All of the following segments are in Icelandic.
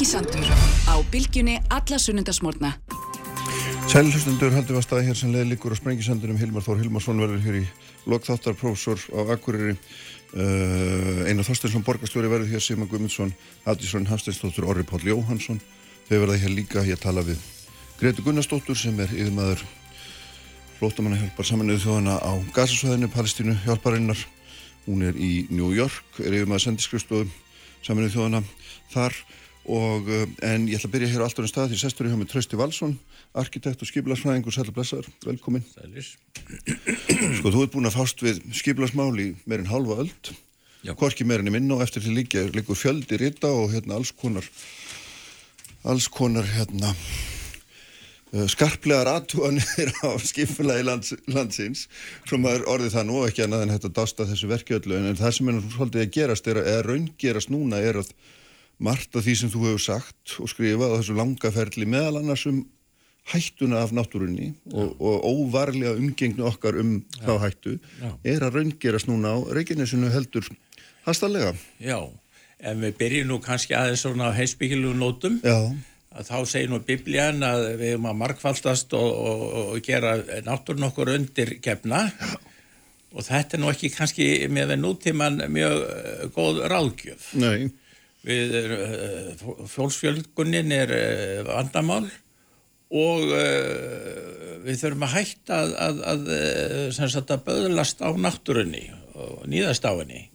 Sprengisandur á bylgjunni alla sunnundasmórna. Sælhustundur haldum að staða hér sem leði líkur á Sprengisandunum. Hilmar Þór Hilmarsson verður hér í lokþáttarprófessor á Akureyri. Uh, Einar Þorsteinsson borgarstjóri verður hér Sima Guðmundsson, Adísson Hafsteinsdóttur, Orri Páll Jóhansson. Þau verða hér líka, ég tala við Gretu Gunnarsdóttur sem er yfirmaður flótamanna hjálpar saminuðu þjóðana á Gazasvæðinu, Palestínu hjálparinnar. Hún er í New York, er yfirmaður sendiskrifstofu saminuðu þjóðana þar og uh, en ég ætla að byrja hér á allt ánum stað því sestur ég hjá mig Trausti Valsson arkitekt og skipilarsfræðingur, sætla blessaður, velkomin Sælis Sko, þú ert búin að fást við skipilarsmál í meirinn halva öld. Já. hvorki meirinn í minna og eftir því líka líkur fjöldi rita og hérna alls konar alls konar hérna uh, skarplegar aðtúanir á skipulagi lands, landsins. Sem er orðið það nú ekki annað en þetta dásta þessu verkeföldu en, það sem er svolítið að gerast er eða raungerast núna er að margt af því sem þú hefur sagt og skrifað á þessu langaferli meðal annars um hættuna af náttúrunni og, og óvarlega umgengnu okkar um þá hættu Já. er að raungerast núna á Reykjanesinu heldur hastarlega. Já, en við byrjum nú kannski aðeins svona á heimsbyggilu nótum Já, að þá segir nú biblían að við erum að markfaldast og, og, og gera náttúrun okkur undir gefna og þetta er nú ekki kannski með nútíman mjög uh, góð ráðgjöf. nei, Við uh, fjólsfjölgunin er uh, vandamál og uh, við þurfum að hætta að, að, að, að böðlast á náttúrunni og nýðast á henni.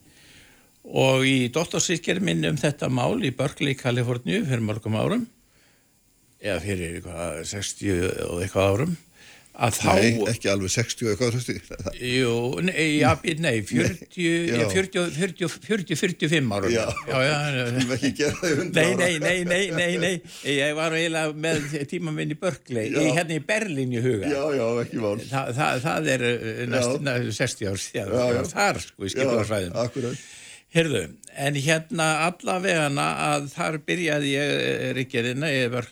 Og í doktorsýtkjari minn um þetta mál í Berkeley, Kaliforníu fyrir mörgum árum, eða fyrir eitthvað, 60 og eitthvað árum, að þá... nei, ekki alveg 60 eitthvað. Jú, nei, být, nei, 40, já. 40, 40, 40, 45 árum. Já. Við erum ekki gera það í hundra Nei, ára. nei, nei, nei, nei, nei, ég var eiginlega með tíma minn í í, hérna í Berlín í huga. Já, já, ekki mál. Þa, það, það er uh, næst, næst 60 ár síðan, Já, já. já, þar sko í skipularsvæðin. akkurat. Heyrðu, en hérna allavegana að þar byrjaði ég ríkjariðina, ég var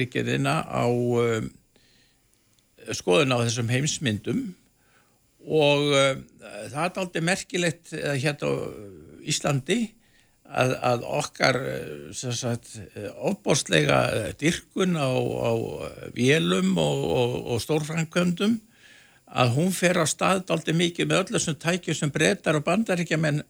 ríkjariðina á um, skoðun á þessum heimsmyndum og um, það er aldrei merkilegt uh, hérna á Íslandi að, að okkar uh, sagt, ofbóstlega dyrkun á, á vélum og, og, og stórframkvöndum að hún fer á stað aldrei mikið með öll þessum tækjum sem breytar og bandaríkja menn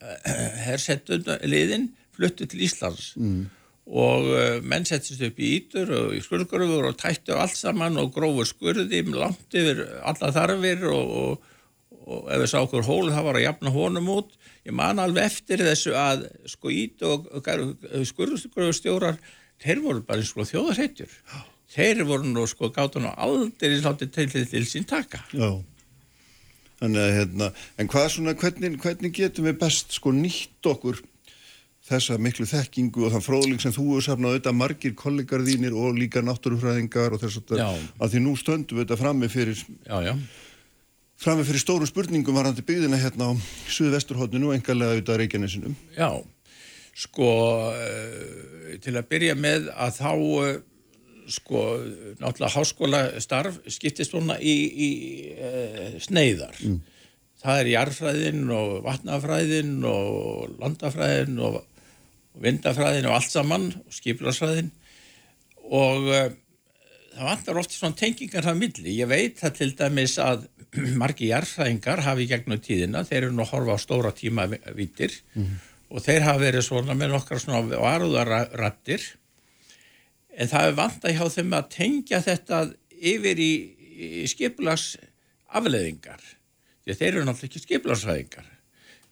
hersettu liðin fluttu til Íslands mm. Og uh, menn settist upp í ítur og í skurðgörður og tættu allt saman og grófu skurði langt yfir alla þarfir og, og, og ef við sá okkur hól það var að jafna honum út. Ég man alveg eftir þessu að sko ít og, og skurðgörðustjórar þeir voru bara eins og þjóðarheitjur þeir voru nú sko gátt nú aldrei látið til, til, sín taka. Já. Að, hérna, en hvað svona, hvernig, hvernig getum við best sko nýtt okkur þessa miklu þekkingu og þann fróðling sem þú hefur safnað auðvitað margir kollegar þínir og líka náttúrufræðingar og þess að, að því nú stöndum við þetta frammi fyrir, frammi fyrir stóru spurningum varandi byggðina hérna á Suðvesturhóttinu og engarlega auðvitað Reykjanesinum. já. Sko uh, til að byrja með að þá uh, sko náttúrulega háskóla starf skiptist svona í, í uh, sneiðar. Það er jarðfræðin og vatnafræðin og landafræðin og vindafræðin og allt saman og skiplarsfræðin og uh, það vantar oft svona tengingar það milli. Ég veit það til dæmis að margi jarðfræðingar hafi gegnum tíðina, þeir eru nú að horfa á stóra tíma vítir og þeir hafa verið svona með nokkar svona varúðarrattir en það er vanta hjá þeim að tengja þetta yfir í, í skipulags afleðingar því að þeir eru náttúrulega ekki skipulagsfræðingar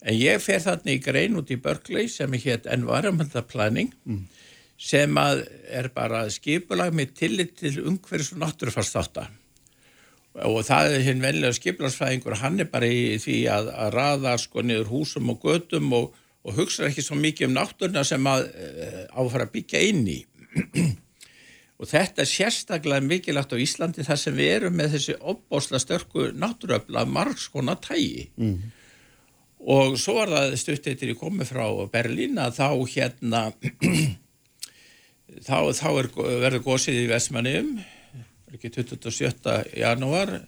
en ég fer þarna í grein út í Berkeley sem er hétt Environmental Planning sem að er bara skipulag með tillit til umhverfis og náttúrufarsþátta. Og það er hinn venlega skipulagsfræðingur hann er bara í því að, að raða sko niður húsum og götum og, og hugsa ekki svo mikið um náttúruna sem að uh, áfara að byggja inn í. Og þetta er sérstaklega mikilvægt á Íslandi þar sem við erum með þessi opbósla störku náttúröfla margskona tægi mm. Og svo var það stutt eittir ég komið frá Berlín að þá hérna þá, þá er, verður gósið í Vestmanniðum ekki 27. janúar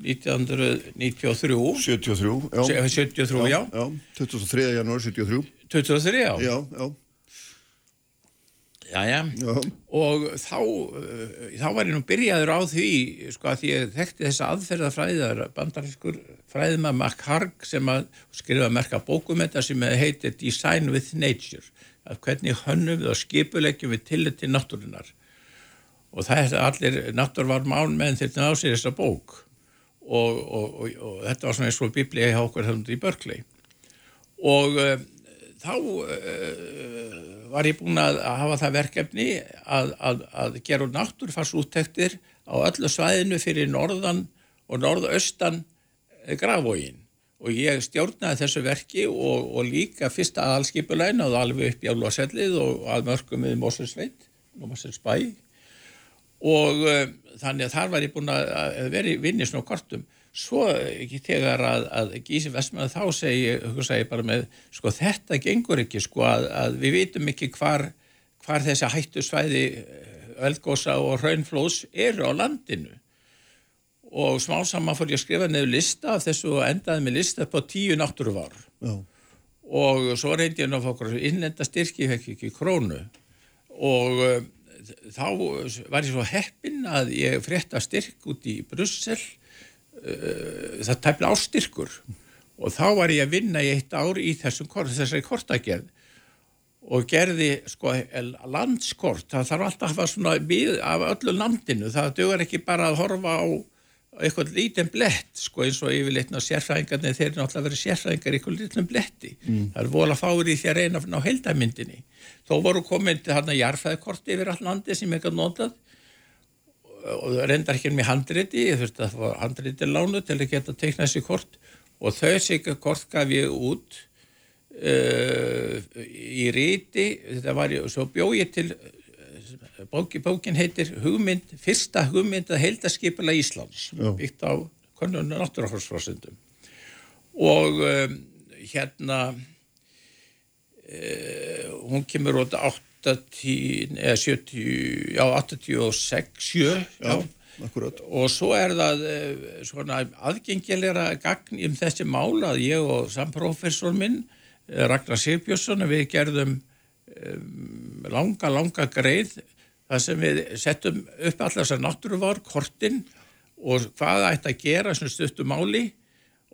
1993 73, já. Se- 73, já. Já, 23. janúar 73. 23, já. Já, já. Jæja, og þá, uh, þá var ég nú byrjaður á því, sko að ég þekkti þessa aðferðafræðar, bandarískur fræðima Mark Harg sem að skrifa að merka bókum þetta sem heitir Design with Nature, að hvernig hönnum við og skipulegjum við til náttúrunar. Og það er allir náttúrvar mál meðan þetta á sér þessa bók og, og, og, og þetta var svona eins og biblið hjá okkur þannig í Berkeley. Og uh, þá uh, var ég búin að hafa það verkefni að, að, að gera náttúrfarsúttektir á öllu svæðinu fyrir norðan og norðaustan grafvógin og ég stjórnaði þessu verki og, og líka fyrsta aðalskipulegin og alveg upp í álvarsellið og að mörgum við Moselsveit, Moselsbæ og uh, þannig að þar var ég búin að vera í vinnisn og kortum. Svo ekki þegar að, að Gísi Vestmann þá segi, segi bara með sko þetta gengur ekki sko að, að við vitum ekki hvar, hvar þessi hættu svæði Ölgósa og Hraunflós eru á landinu. Og smá saman fór ég að skrifa nefnir lista af þessu og endaði með lista på tíu náttúruvár. Og svo reyndi ég náttúrulega fokkur innenda styrki, fekk ekki krónu. Og uh, þá var ég svo heppin að ég frétta styrk út í Brussel uh, það tæmla ástyrkur og þá var ég að vinna í eitt ár í kort, þessari kortagerð. Og gerði sko landskort, það þarf alltaf að hafa svona við af öllu landinu, það dögur ekki bara að horfa á eitthvað lítinn blett, sko eins og yfirleitna sérfræðingarnir, þeir eru náttúrulega verið sérfræðingar eitthvað lítinn bletti, mm. það er vola fári því að reyna á heldamyndinni þó voru komin hérna jarfæðkort yfir all landi sem hef notað og það reyndar ekki með handriti, ég þurfti að fá handriti lánu til að geta teikna þessi kort og þau sig kort gaf ég út uh, í ríti, þetta var ég, svo bjóð ég til, bóki, bókin heitir hugmynd, fyrsta hugmynd að heildaskipila Íslands, Já. byggt á konunum náttúrafórsfrásundum og um, hérna uh, hún kemur út átt 80, eða 70, já 86, 7, já, akkurat. og svo er það svona aðgengilegra gagn um þessi mál að ég og samprofessor minn, Ragnar Sigbjörnsson, við gerðum um, langa, langa greið þar sem við settum upp allar þessar náttúruvár, kortinn og hvað ætti að gera sem stuttu máli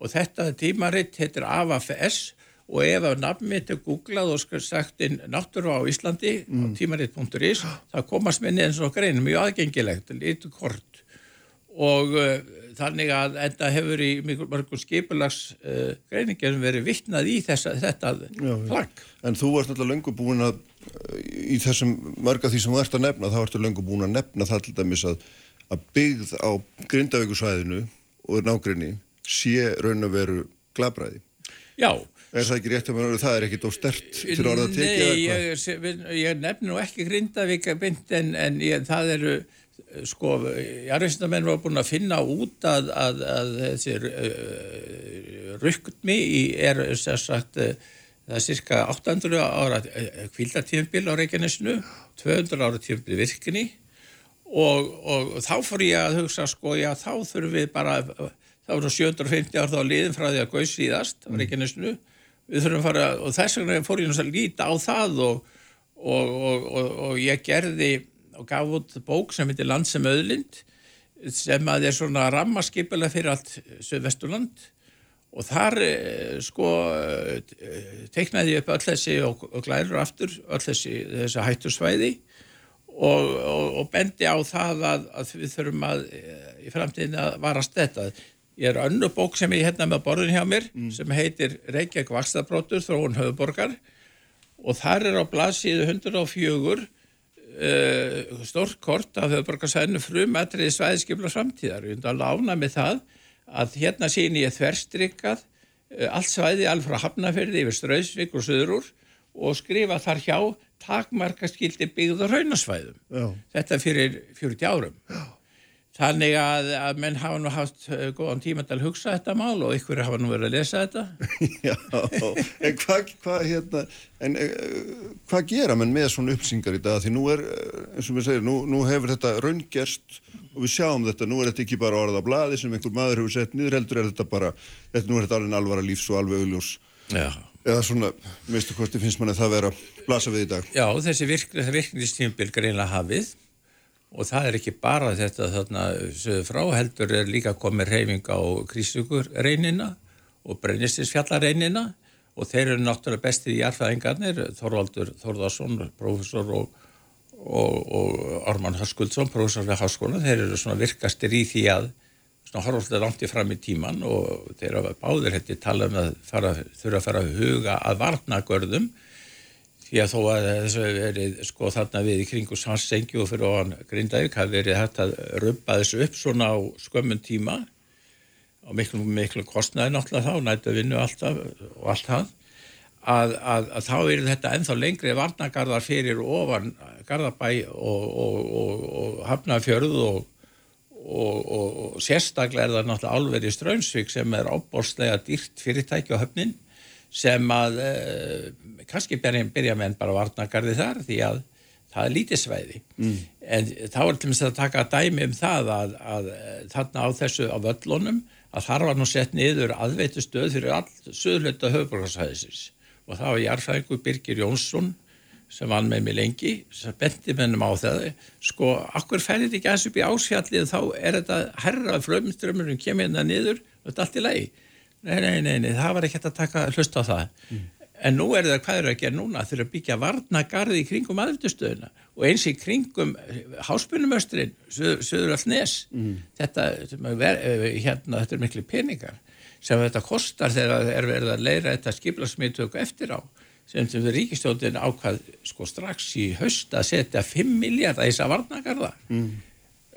og þetta tímaritt heitir AFS og ef að nafn mitt er googlað og sagt inn náttúru á Íslandi mm. á tímaritt.is það komast minni eins og grein mjög aðgengilegt, litur kort og uh, þannig að enda hefur í mörgum skipulags uh, greiningum verið vittnað í þessa, þetta plagg. En þú varst alltaf löngu búin að í þessum mörga því sem þú ert að nefna þá ertu löngu búin að nefna það til dæmis að, að byggð á grindavíkusvæðinu og nágrinni sé raun að veru glabræði. Já, Er það ekki rétt að maður, það er ekki dó stert til orða að tekja Nei, ég, ég nefn nú ekki Grindavík en, en ég, það eru sko, jarðvísindamenn var búin að finna út að, að, að þessir uh, rukkmi er sagt, uh, það er cirka 800 ára kvildatífumbil á Reykjanesinu 200 ára tífumbil virkinni og, og, þá fór ég að hugsa sko, já þá þurfum við bara þá voru 750 ár þá liðin frá því að gauð síðast á Reykjanesinu. Við þurfum fara og þess vegna fór ég náttúrulega að líta á það og, og, og, og ég gerði og gaf út bók sem heitir Land sem öðlind sem að er svona rammaskipilega fyrir allt Söðvesturland og þar sko teiknaði ég upp öll þessi og glærur aftur öll þessi, þessi hættursvæði og bendi á það að, að við þurfum að í framtíðin að varast þetta Ég er önnu bók sem ég hérna með borðin hjá mér mm. sem heitir Reykjavík Vakstadbrótur þróun höfuborgar og þar er á blaðsíðu 104 uh, stórt kort af höfuborgarsæðinu frum aðriði svæðiskipla framtíðar. Ég er alveg ána með það að hérna sín ég þverstrikkað uh, allt svæði alveg frá Hafnafjörði yfir Strauðsvík og Suðurúr og skrifa þar hjá takmarkaskildi byggður raunasvæðum. Já. Þetta fyrir 40 árum. Já. Þannig að, að menn hafa nú haft uh, góðan tíma til að hugsa þetta mál og ykkur hafa nú verið að lesa þetta. Já, en hvað hva, hérna, uh, hva gera menn með svona uppsingar í dag? Því nú er, uh, eins og við segjum, nú, nú hefur þetta raungerst og við sjáum þetta, nú er þetta ekki bara orða bladi sem einhver maður hefur sett niður heldur, er þetta bara, þetta, nú er þetta alveg alvara lífs og alveg augljós. Já. Eða svona, minnstu kosti finnst manni það vera blasa við í dag. Já, þessi virknistímbil greinlega hafið og það er ekki bara þetta þarna fráheldur er líka komið reyfing á krísugur reynina og brennistinsfjallareinina og þeir eru náttúrulega bestir í jarfæðingarnir, Þorvaldur Þorðarsson, profesor og, og, og Arman Haskuldsson, profesor við Háskóla, þeir eru svona virkastir í því að svona horfaldið langt í fram í tíman og þeir eru báðir hætti tala um að fara, þurfa að fara að huga að varna görðum því að þó að þessu verið sko þarna við í kringu Sansengi og fyrir ofan Grindavík hafi verið hægt að römba þessu upp svona á skömmun tíma og miklu, miklu kostnaði náttúrulega þá, nættu að vinna alltaf og allt það, að, að, að þá er þetta enþá lengri varnagarðar fyrir ofan Garðabæ og, og, og, og Hafnafjörð og sérstaklega er það náttúrulega álverið Strömsvík sem er ábórslega dýrt fyrirtæki á höfnin sem að eh, kannski byrja, byrja með enn bara varnagarði þar því að það er lítið svæði. Mm. en þá er til að taka dæmi um það að, að þarna á þessu á völlunum að þar var nú sett niður aðveitu stöð fyrir all söðlöta höfuborgarsæðisins og það var jarfæðingu Birgir Jónsson sem vann með mig lengi sem benti mennum á það. Sko, akkur færið ekki aðeins upp í ásfjallið? Þá er þetta herra flömströmmurum kemur hérna niður og þetta er allt í lagi nei, nei, nei, nei, það var ekki hægt að taka hlust á það mm. en nú er það hvað eru að gera núna þurfa að byggja varnagarði í kringum aðveitustöðuna og eins í kringum háspunumöstrin, söður all nes mm. þetta, hérna, þetta er miklu peningar sem þetta kostar þegar er verið að leira þetta skiplasmiðtöku eftir á sem sem ríkistjóðin ákvað sko strax í höst að setja 5 miljardar í þessa varnagarða mm.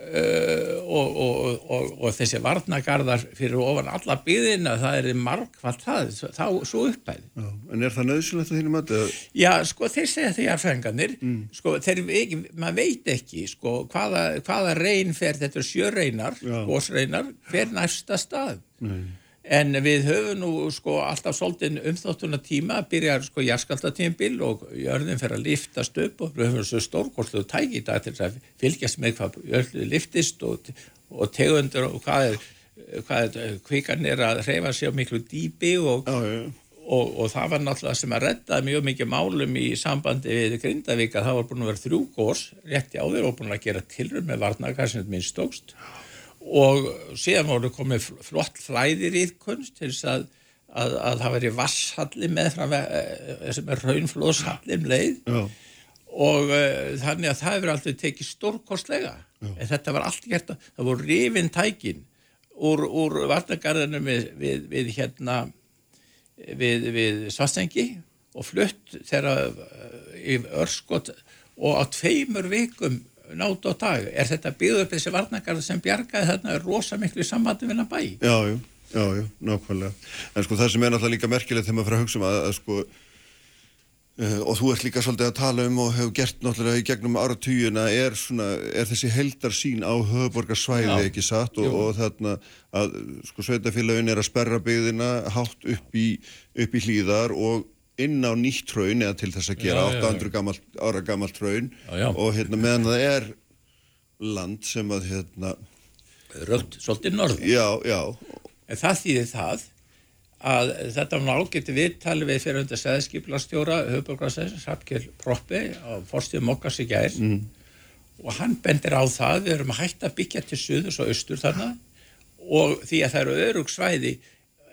Uh, og, og, og, og þessi varnagarðar fyrir ofan alla byðina það er margfald það þá svo uppæði Já, En er það nöðsynlegt að þínum að Já, sko, þeir segja því að fenganir mm. sko, þeir, maður veit ekki sko, hvaða, hvaða reyn fer þetta sjöreinar, gósreinar fer næsta stað? Nei En við höfum nú sko alltaf svolítið umþáttuna tíma, byrjar sko jærskaldatímbil og jörðin fer að liftast upp og við höfum svo stórgóðslu tæk í dag til að fylgjast með hvað jörðin liftist og, og tegundur og hvað er, hvað er kvikan er að hreyfa sig á miklu dýpi og, og, og það var náttúrulega sem að redda mjög mikið málum í sambandi við Grindavík að það var búin að vera þrjú górs rétti á þeir og búin að gera tilrum með varnakar sem minnst stókst og síðan voru komið flott flæðir í kunst til þess að, að, að það veri vasshalli með frá eh, sem er raunflóðshallim leið Já. og uh, þannig að það hefur alltaf tekið stórkostlega Já. en þetta var allt gert að það voru rifin tækin úr, úr varnagarðinu við, við, við hérna við, við Svarsengi og flutt þegar í örskot og á tveimur vikum nátt á dag, er þetta byggð upp þessi varnagarð sem bjargaði þarna rosa miklu samvættu vinna bæ? Já, já, já, já, nákvæmlega. En sko það sem er náttúrulega líka merkilegt þegar maður fyrir að hugsa um að, að sko uh, og þú ert líka svolítið að tala um og hefur gert náttúrulega í gegnum áratugina er svona, er þessi heldarsín á höfuborgarsvæði ekki satt? Og, og þarna að sko sveitafélagin er að sperra byggðina hátt upp í, upp í hlýðar og inn á nýtt hraun eða til þess að gera já, 800 gammal, ára gammalt hraun. Og hérna meðan það er land sem að hérna Rögt, svolítið norð Já, já. En það þýðir það að þetta var náttúrulega viðtali við fyrir undir sæðskiplastjóra höfbólgraðsæðis, Rappkjell Proppi á forstíðum Mokkars í gær. Mm. og hann bendir á það við erum að hætta að byggja til suðus og austur þarna. Og því að það eru örugsvæði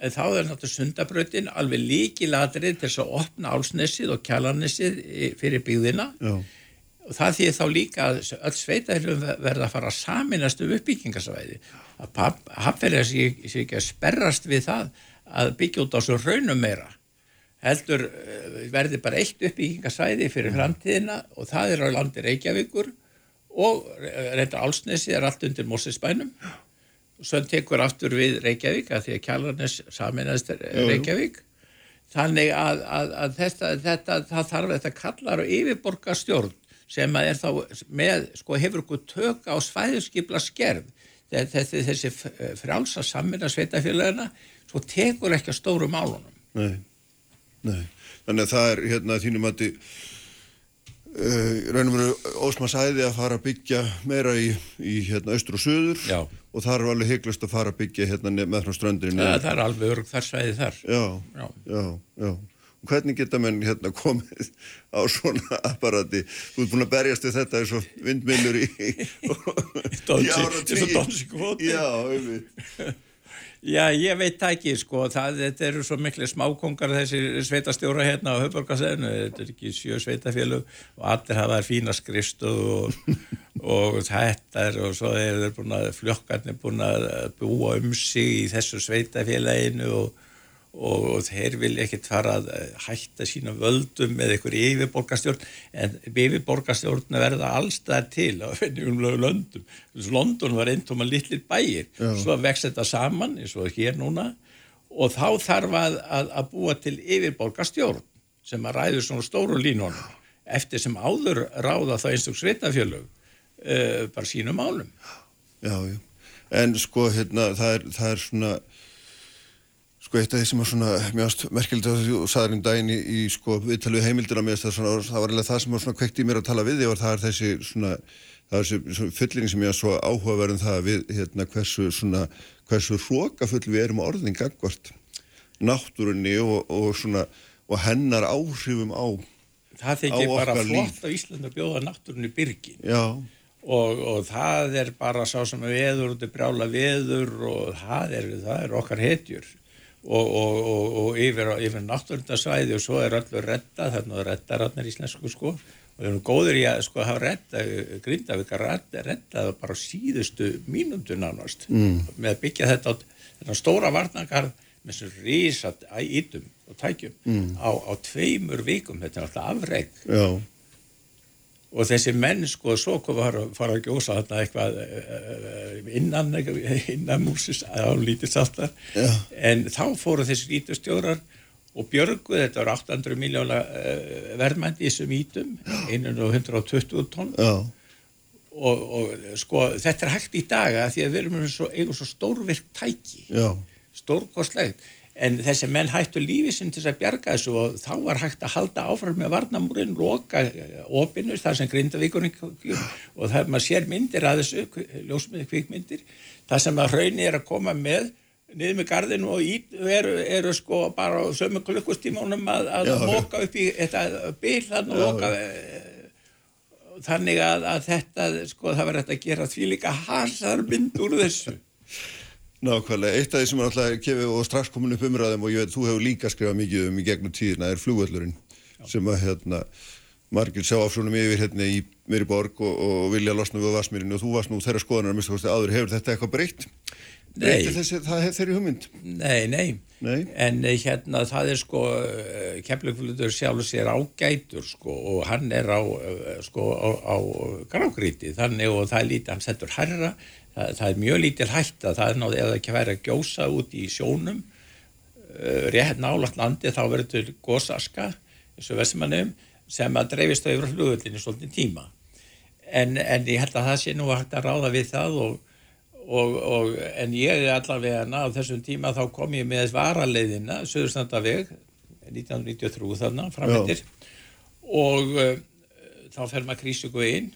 en þá er náttúrulega sundabrautin alveg líkiladrið til þess að opna álsnessið og kjalarnessið fyrir byggðina. Já. og það því þá líka að öll sveitahilum verða að fara að saminast um uppbyggingasvæði að hafverðar sé ekki að sperrast við það að byggja út á svo raunum meira. Heldur eh, verði bara eitt uppbyggingasvæði fyrir framtíðina og það er á landi Reykjavíkur og reynda álsnessið er allt undir Mósesbænum og svo tekur aftur við Reykjavík að því að Kjallarnes saminast Reykjavík. Þannig að, að, að þetta, þetta það þarf þetta kallar og yfirborgarstjórn sem að er þá með, sko hefur okkur tök á svæðurskipla skerf þessi, þessi frálsa samina sveitafélagina, svo tekur ekki að stóru málunum. Nei, nei, þannig að það er hérna þínum að þið Uh, raun og veru Ósma sæði að fara að byggja meira í, í hérna, austur og söður Já. og það er alveg hygglust að fara að byggja hérna, með frá strandinu ja, það er alveg örg þar sæði þar. Já, já, já, hvernig geta menn hérna komið á svona apparati? Þú ert búin að berjast við þetta eins og vindmillur í í ára tíu já, einmitt Já, ég veit ekki, sko, það, þetta eru svo miklu smákongar þessi sveitastjóra hérna á höfborgarsæðinu, þetta er ekki sjö sveitafélug og allir hafa þær fína skrifstu og, og þetta er og svo er þeir búin að fljökkarnir búin að búa um sig í þessu sveitafélaginu og og þeir vil ekkert fara að eh, hætta sína völdum með einhver yfirborgastjórn en yfirborgastjórn verða allstað til á fennjumlegu löndum. London var einn tóma litlir bæir. Já. svo vext þetta saman eins og hér núna. Og þá þarf að, að, að búa til yfirborgastjórn sem að ræður svona stóru línunum eftir sem áður ráða það einstaklega sveitafjölug uh, bara sínum álum Já, já, en sko hérna það er, það er svona Sko eitt af því sem var svona mjög merkilegt að þú saður einn daginn í, í sko viðtalið heimildina með þess að það var alveg það sem var svona kveikt í mér að tala við því og það er þessi svona, það er þessi fullingi sem ég er svo áhugaverðin það við hérna hversu svona, hversu hrókafull við erum orðin gangvart náttúrunni og, og svona og hennar áhrifum á Það þykir bara flott á Íslanda að bjóða náttúrunni byrgin. Já. Og, og það er bara sá sem veður og þetta er brjála veður og það er, það er okkar hetjur og, og, og yfir, yfir náttúrundasvæði og svo er allur retta, þannig að retta rannar íslensku sko og við erum góður í að sko hafa retta, grindavíkar retta, retta bara síðustu mínundu nánast mm. með að byggja þetta á þetta stóra varnangar með svona rísat ítum og tækjum mm. á, á tveimur vikum, þetta er alltaf afreg Já og þessi menn sko svo var að fara að gjósa þarna eitthvað eh, innan innan músis á lítið saltar Já. en þá fóru þessi lítustjórar og björguð þetta var 800 miljóna uh, verðmændi í þessum ítum einan og 120 tónn og, og sko þetta er hægt í daga því að við erum svo, eiginlega svo stórvirkt tæki. Stórkostlegt en þessi menn hættu lífið sem til að bjarga þessu og þá var hægt að halda áfram með varnamúrin, loka opinu þar sem grindavíkurinn og það er maður sér myndir að þessu ljósmiði kvikmyndir, það sem að hraunir er að koma með niður með gardinu og ít, eru, eru sko bara á sömu klukkustímanum að, að já, móka upp í þetta bil þannig að móka þannig að, að þetta sko það var hægt að gera því líka hasar mynd úr þessu Nákvæmlega, eitt af því sem er alltaf kefið og strax komin upp umræðum og ég veit, þú hefur líka skrifað mikið um í gegnum tíðina, er flugvöllurinn sem að hérna, margir sjá áfsónum yfir hérna í mér í borg og, og vilja losna við Vasmírin og þú varst nú þeirra skoðanar að mista kosti áður, hefur þetta eitthvað breytt? Nei. Þessi, það hefur þeirri hugmynd? Nei, nei, nei, en eh, hérna það er sko, eh, kemleikflutur sjálfur sér ágætur sko og hann er á eh, sko á, á grágríti þannig og það er lítið, hann settur herra það, það er mjög lítil hætta, það er náttúrulega það ekki væri að gjósa út í sjónum uh, rétt nálagt landi þá verður þetta gósaska eins og vestumannum sem að dreifist á yfir flugöldinu svolítið tíma. En, en ég held að það sé nú að hægt að ráða við það og, og, og en ég er allavega á þessum tíma þá kom ég með varaleiðina Suðurstandaveg 1993 þarna framhendir og uh, þá fer maður krísugu inn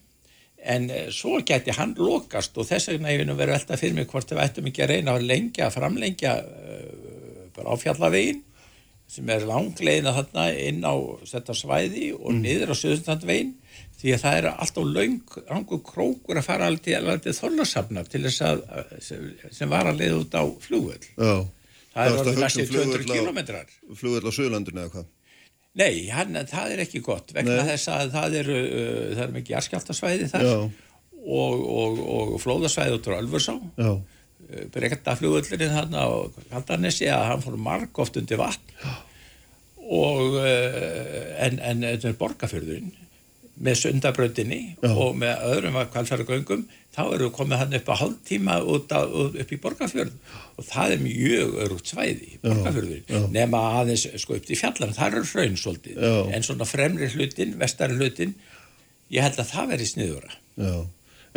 en eh, svo geti hann lokast og þess vegna ég að vera veltað fyrir mig hvort við ættum ekki að reyna að lengja, framlengja uh, bara áfjallavegin sem er langlegin að þarna inn á þetta svæði og mm. niður á söðustandvegin því að það er alltaf laung rangur krókur að fara alveg til þorlarsafna til þess að sem var að leiða út á flugvöld Já. það er orðið næstu 200 kilometrar Flugvöld á Suðurlandinu eða hvað? Nei, hann, það er ekki gott vegna Nei. þess að það eru uh, það er mikið jarskjáltasvæði þar og, og, og flóðasvæði út á Ölfursá uh, bregta flugöldurinn hann á Kaldanessi að hann fór marg oft undir vatn. Já. og uh, en, en þetta er borgarfjörðurinn með sundabröndinni og með öðrum kvalfæragöngum þá eru við komið hann upp á hálf tíma út á, upp í borgarfjörð. Og það er mjög örugt svæði borgarfjörður nema aðeins sko upp til fjallan það eru hraun svolítið Já. en svona fremri hlutin, vestari hlutin ég held að það veri sniðura Já,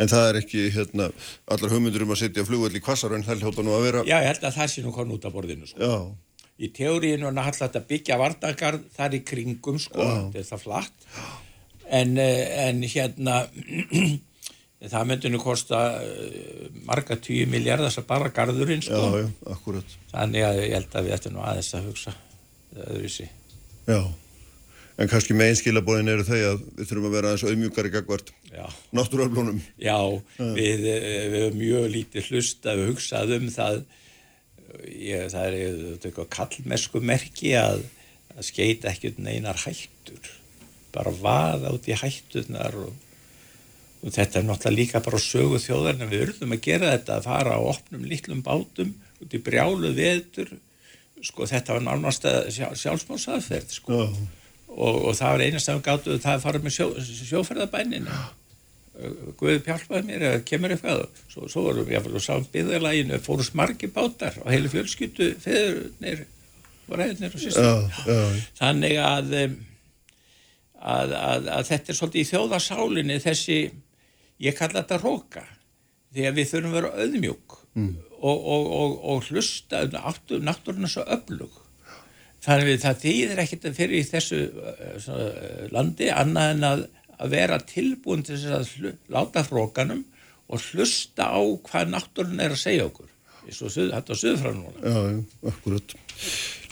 en það er ekki hérna, allar hugmyndur um að setja flugveld í kvassar en það hljóta nú að vera Já, ég held að það sé nú konn út af borðinu sko. í teóriinu er náttúrulega að byggja vardagarð þar í kringum sko, þetta er það flatt en, eh, en hérna það myndi nú kosta uh, marga tíu miljardar sem bara garðurinn sko. já, já, þannig að ég held að við ættum aðeins að hugsa öðruvísi. Já, en kannski megin skilabóðin eru þau að við þurfum að vera aðeins auðmjúkari gagvart náttúröflunum. Já, við, eh, við hefum mjög lítið hlusta, við hugsaðum það, ég, það er eitthvað kallmesku merki að, að skeita ekkert neinar hættur, bara vaða út í hættunar og, og þetta er náttúrulega líka bara sögu þjóðar en við urðum að gera þetta að fara á opnum lítlum bátum út í brjálu veður, sko þetta var nánast að sjálfsmálsaðferð sko. Oh og, og það var einast að við gáttu það að fara með sjó, sjóferðabæninu Guði pjálpaði mér eða kemur eitthvað svo, svo vorum við að sá byggðarlæginu fórust margi bátar og heilu fjölskyttu feðurnir og ræðurnir og sýstum þannig að, að, að, að þetta er svolítið í þjóðarsálinni þessi, ég kalla þetta róka því að við þurfum að vera auðmjúk mm. og, og, og hlusta um náttúruna svo öflug Þannig að það þýðir ekkert að fyrir í þessu uh, landi annað en að, að vera tilbúin til þess að hlu, láta frókanum og hlusta á hvað náttúrun er að segja okkur. Þetta er söðfram núna. Já, akkurat.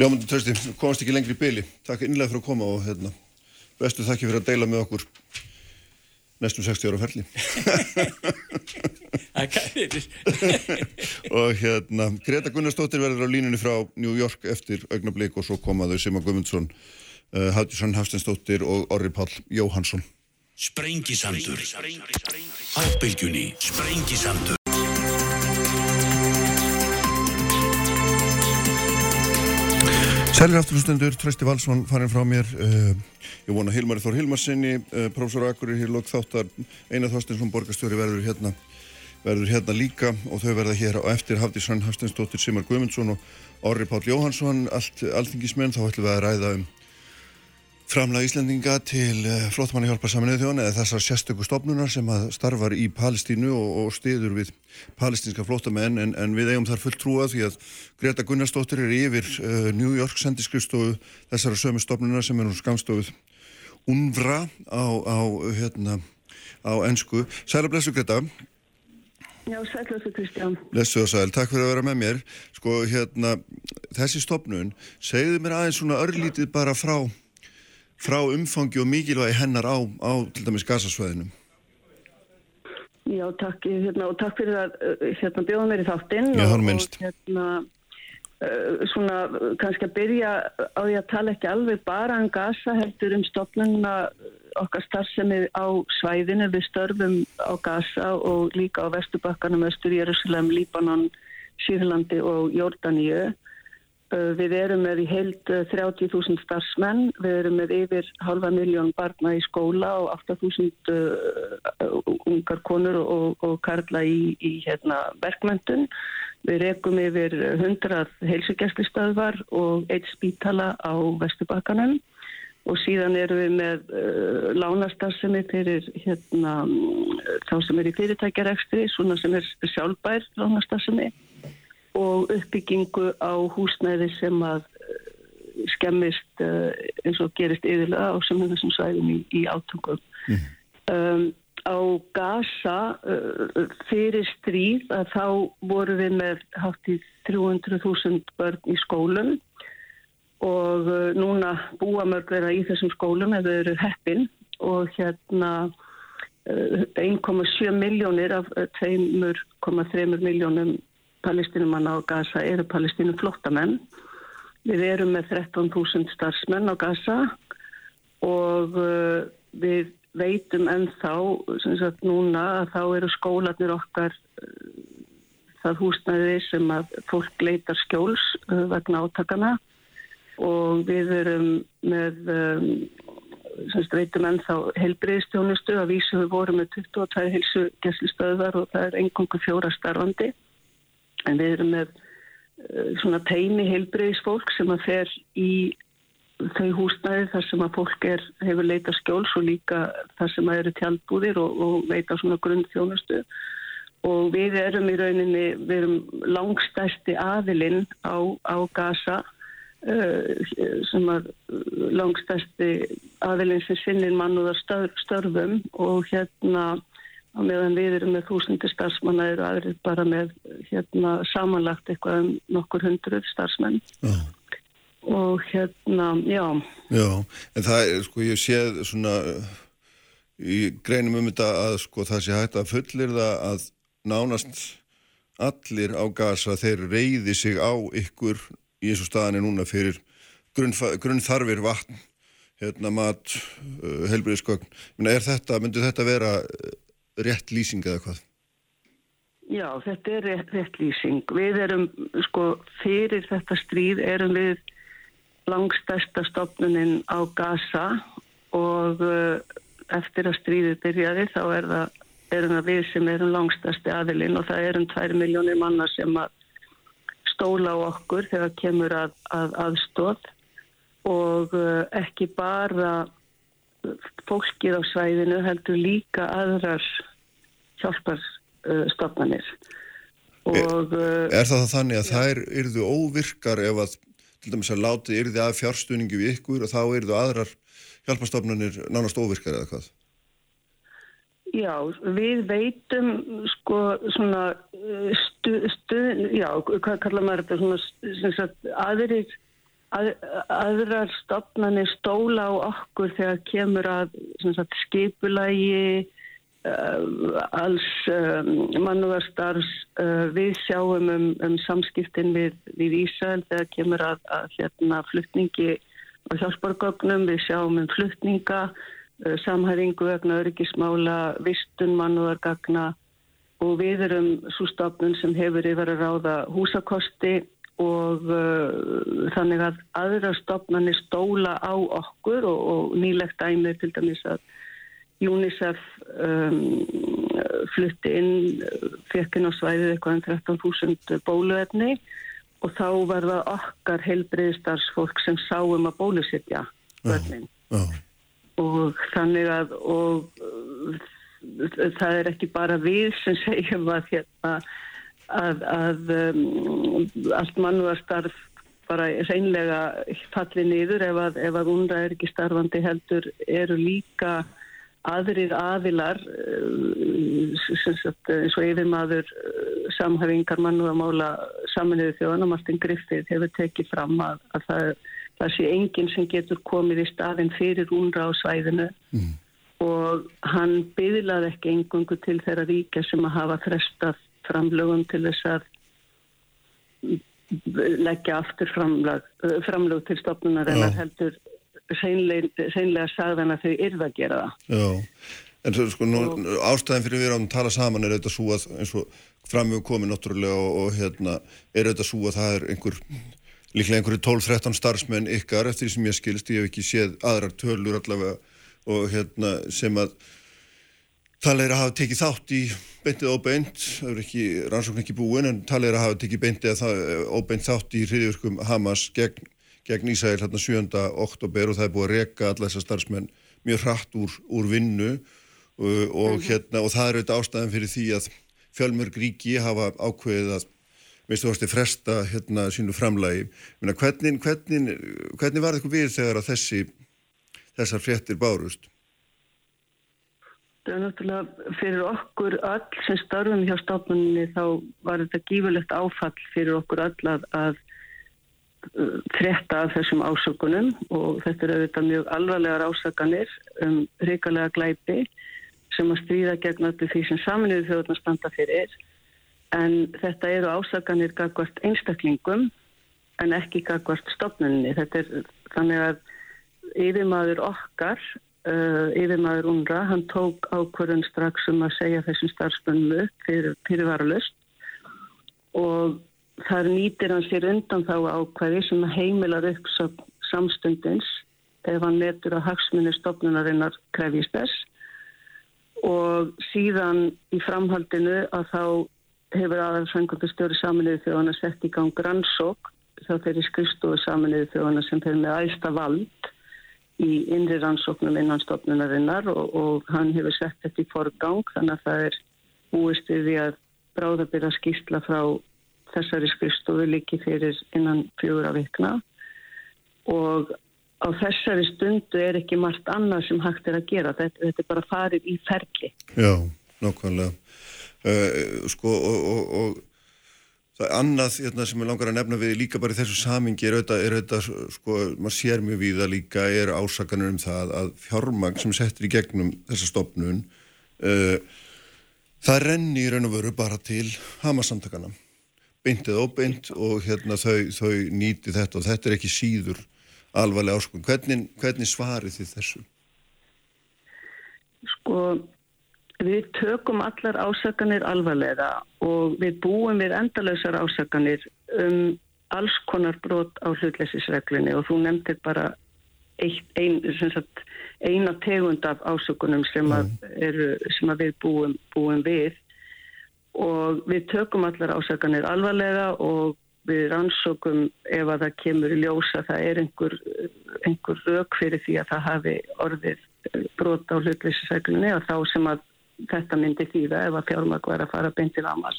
Ljómundur Trösti, komast ekki lengri í byli. Takk innlega fyrir að koma og hérna, bestu þakki fyrir að deila með okkur næstum 60 ára ferli. Og hérna Greta Gunnarsdóttir verður á línunni frá New York eftir augnablík og svo komaðu Sima Gumundsson uh, Haldísson Hafstensdóttir og Orri Pál Jóhansson Sprengisandur. Sprengisandur Sælir afturlustendur, Trösti Valsson farin frá mér uh, Ég vona Hilmari Þór Hilmarsinni, uh, professor Akkurir hér lók þáttar, Einar Þorstinsson borgastjóri verður hérna, verður hérna líka og þau verða hér á eftir Hafdísson Hafstinsdóttir Simar Guðmundsson og Orri Pál Jóhansson, allt alþingismenn, þá ætlum við að ræða um framlega Íslandinga til uh, flottmanni hjálpa saminuð þjóna eða þessar sérstöku stofnunar sem að starfar í Palestínu og, og stiður við palestinska flottamenn en, en við eigum þar fullt trúa því að Greta Gunnarsdóttir er yfir uh, New York sendiskrifstofu þessara sömu stofnunar sem er nú skamstofið UNVRA á, á, hérna, á ennsku. Sæla blessu Greta. Já, sælblessu Kristján. Blessu og sæl, takk fyrir að vera með mér. Sko, hérna, þessi stopnun, segðu mér aðeins svona örlítið bara frá, frá umfangi og mikilvægi hennar á, á til dæmis gasasvæðinu. Já, takk, hérna, og takk fyrir að hérna, bjóða mér í þáttinn. Já, er minnst. Og hérna, Eh, svona kannski að byrja á því að tala ekki alveg bara um gasa heldur um stopnuna okkar starfsemi á svæðinu við störfum á gasa og líka á vestubakkanum Östur Jérúsalem, Líbanon, Sýrlandi og Jórdaníu eh, við erum með í heild 30.000 eh, starfsmenn, við erum með yfir halva miljón barna í skóla og 8.000 ungar konur og, og karla í, í hérna, verkmöndun Við rekum yfir 100 heilsugjastlistöðvar og eitt spítala á Vesturbakkanum. Og síðan erum við með uh, lánastarfsemi fyrir hérna, þá sem er í fyrirtækjarekstri, svona sem er sjálfbær lánastarfsemi og uppbyggingu á húsnæði sem að uh, skemmist uh, eins og gerist yfirlega á sem þessum svæðum í, í átungum. Mm. Um, á Gaza uh, fyrir stríð að þá voru við með hátt í 300.000 börn í skólum og uh, núna búa mörg vera í þessum skólum eða eru heppin og hérna uh, 1,7 miljónir af 2,3 miljónum palestinumanna á Gaza eru palestinu flottamenn. Við erum með 13.000 starfsmenn á Gaza og uh, við veitum ennþá sagt, núna að þá eru skólanir okkar eh, það húsnæði sem að fólk leitar skjóls uh, vegna átakana og við erum með um, semst veitum ennþá helbriðstjónustu að vísu við vorum með 22 helsugeslistöðar og það er engungu fjóra starfandi en við erum með uh, svona teimi helbriðisfólk sem að fer í þau húsnæði þar sem að fólk er, hefur leita skjóls og líka þar sem að eru tjálbúðir og, og veita svona grunn þjónustu og við erum í rauninni, við erum langstæsti aðilinn á, á Gaza uh, sem að langstæsti aðilinn sem sinnir mannúðar störfum og hérna á meðan við erum með þúsundir starfsmanna eru aðrið bara með hérna samanlagt eitthvað um nokkur hundruð starfsmenn. Uh og hérna, já. Já, en það er, sko, ég séð svona í greinum um þetta að sko það sé hægt að fullir það að nánast allir á gasa þeir reyði sig á ykkur í eins og staðan er núna fyrir grunnþarfir vatn hérna mat, uh, helbriðskogn er þetta, myndur þetta vera rétt lýsing eða hvað? Já, þetta er rétt, rétt lýsing við erum, sko, fyrir þetta stríð erum við langstæsta stopnuninn á Gaza og uh, eftir að stríðið byrjaði þá er það, erum það við sem erum langstæsti aðilinn og það erum tvær miljónir manna sem að stóla á okkur þegar kemur að, að aðstóð og uh, ekki bara fólkið á svæðinu heldur líka aðrar hjálparstofnanir og Er, er það þannig að ja. þær yrðu óvirkar ef að til dæmis að látið yrði að fjárstuðningi við ykkur og þá yrðu aðrar hjálparstofnanir nánast óvirkar eða hvað? Já, við veitum sko svona stuð, stu, já, hvað kallar maður þetta svona aðrir að, aðrar stopnarnir stóla á okkur þegar kemur að sagt, skipulagi alls um, mannúðarstarfs uh, við sjáum um, um samskiptin við, við Ísæl þegar kemur að, að hérna, flutningi á hjálpargögnum, við sjáum um flutninga samhæringu vegna öryggismála, vistun mannúðargagna og við erum svo stopnum sem hefur yfir að ráða húsakosti og uh, þannig að aðra stopnarnir stóla á okkur og, og nýlegt dæmið til dæmis að UNICEF um, flutti inn, fekk inn á svæðið eitthvað en 13.000 bóluefni og þá var það okkar heilbreyðstarfsfólk sem sáum að bólusittja börnin. Oh, oh. Og þannig að og, það er ekki bara við sem segjum að hérna að, að um, allt mannúarstarf bara reynlega falli niður ef að, að unra er ekki starfandi heldur eru líka aðrir aðilar uh, eins og yfirmaður uh, samhæfingar mannúamála saminuðu þjóðan og Martin Griffith hefur tekið fram að, að það, það sé enginn sem getur komið í staðin fyrir unra á svæðinu mm. og hann byðlaði ekki engungu til þeirra ríkja sem að hafa frestað framlögum til þess að leggja aftur framlög, framlög til stopnunar en það heldur seinlega sagðan að þau yrða að gera það. Já, en svo sko nú, og, ástæðin fyrir við að tala saman er þetta svo að eins og framög komið náttúrulega og, og hérna er þetta svo að það er einhver líklega einhverju 12-13 starfsmenn ykkar eftir því sem ég skilst, ég hef ekki séð aðrar tölur allavega og hérna sem að talið er að hafa tekið þátt í beintið óbeint, það er ekki rannsókn ekki búin en talið er að hafa tekið beintið óbeint þátt í hriðjörgum Hamas gegn, gegn Ísæl hérna 7. oktober og það er búið að reka alla þessar starfsmenn mjög hratt úr, úr vinnu og, og, mhm. hérna, og það er auðvitað ástæðan fyrir því að fjölmörg ríki hafa ákveðið að minnstu ástu fresta hérna sínu framlægi. Hvernig, hvernig, hvernig var þetta við þegar að þessi, þessar fréttir bárust? Það er náttúrulega fyrir okkur öll sem starfum hjá stofnunni þá var þetta gífurlegt áfall fyrir okkur öll að, að uh, frétta af þessum ásökunum og þetta eru auðvitað mjög alvarlegar ásakanir um reikalega glæpi sem að stríða gegn öllu því sem saminuðu þjóðurna standa fyrir en þetta eru ásakanir gagvart einstaklingum en ekki gagvart stofnunni. Þetta er þannig að yfirmaður okkar uh, yfirmaður UNRA, hann tók ákvörðun strax um að segja þessum starfsbönnu fyrir, fyrir varalust og þar nýtir hann sér undan þá ákvæði sem heimilar upp samstundins ef hann letur að hagsmunni stopnunarinnar krefjist þess. Og síðan í framhaldinu að þá hefur aðalsvengundastjóri saminuði þjóðana sett í gang rannsók þá þeirri skrifstofu saminuði þjóðana sem fyrir með æsta vald í innri rannsóknum innan stofnunarinnar og, og hann hefur sett þetta í forgang. Þannig að það er búist við að bráðabira skýrsla frá þessari skrifstofu líki fyrir innan fjögur af vikna. Og á þessari stundu er ekki margt annað sem hægt er að gera. Þetta, þetta er bara farið í ferli. Já, nokkvæmlega uh, sko og, og, og það er annað hérna, sem ég langar að nefna við líka bara í þessu samingi er auðvitað, sko, maður sér mjög við það líka er ásakanur um það að fjármagn sem settir í gegnum þessa stopnun uh, það renni í raun og veru bara til hamasamtakana beintið óbeint og hérna þau, þau nýti þetta og þetta er ekki síður alvarlega áskum. Hvernig, hvernig svarið þið þessu? Sko, við tökum allar ásakanir alvarlega og við búum við endalösar ásakanir um alls konar brot á hlutleysisreglunni og þú nefndir bara ein, ein, eina tegund af ásökunum sem, að eru, sem að við búum, búum við og við tökum allar ásakanir alvarlega og við rannsókum ef að það kemur í ljósa það er einhver, einhver rauk fyrir því að það hafi orðið brot á hlutlýsisæklunni og þá sem að þetta myndi þýða ef að fjármag var að fara beint til amal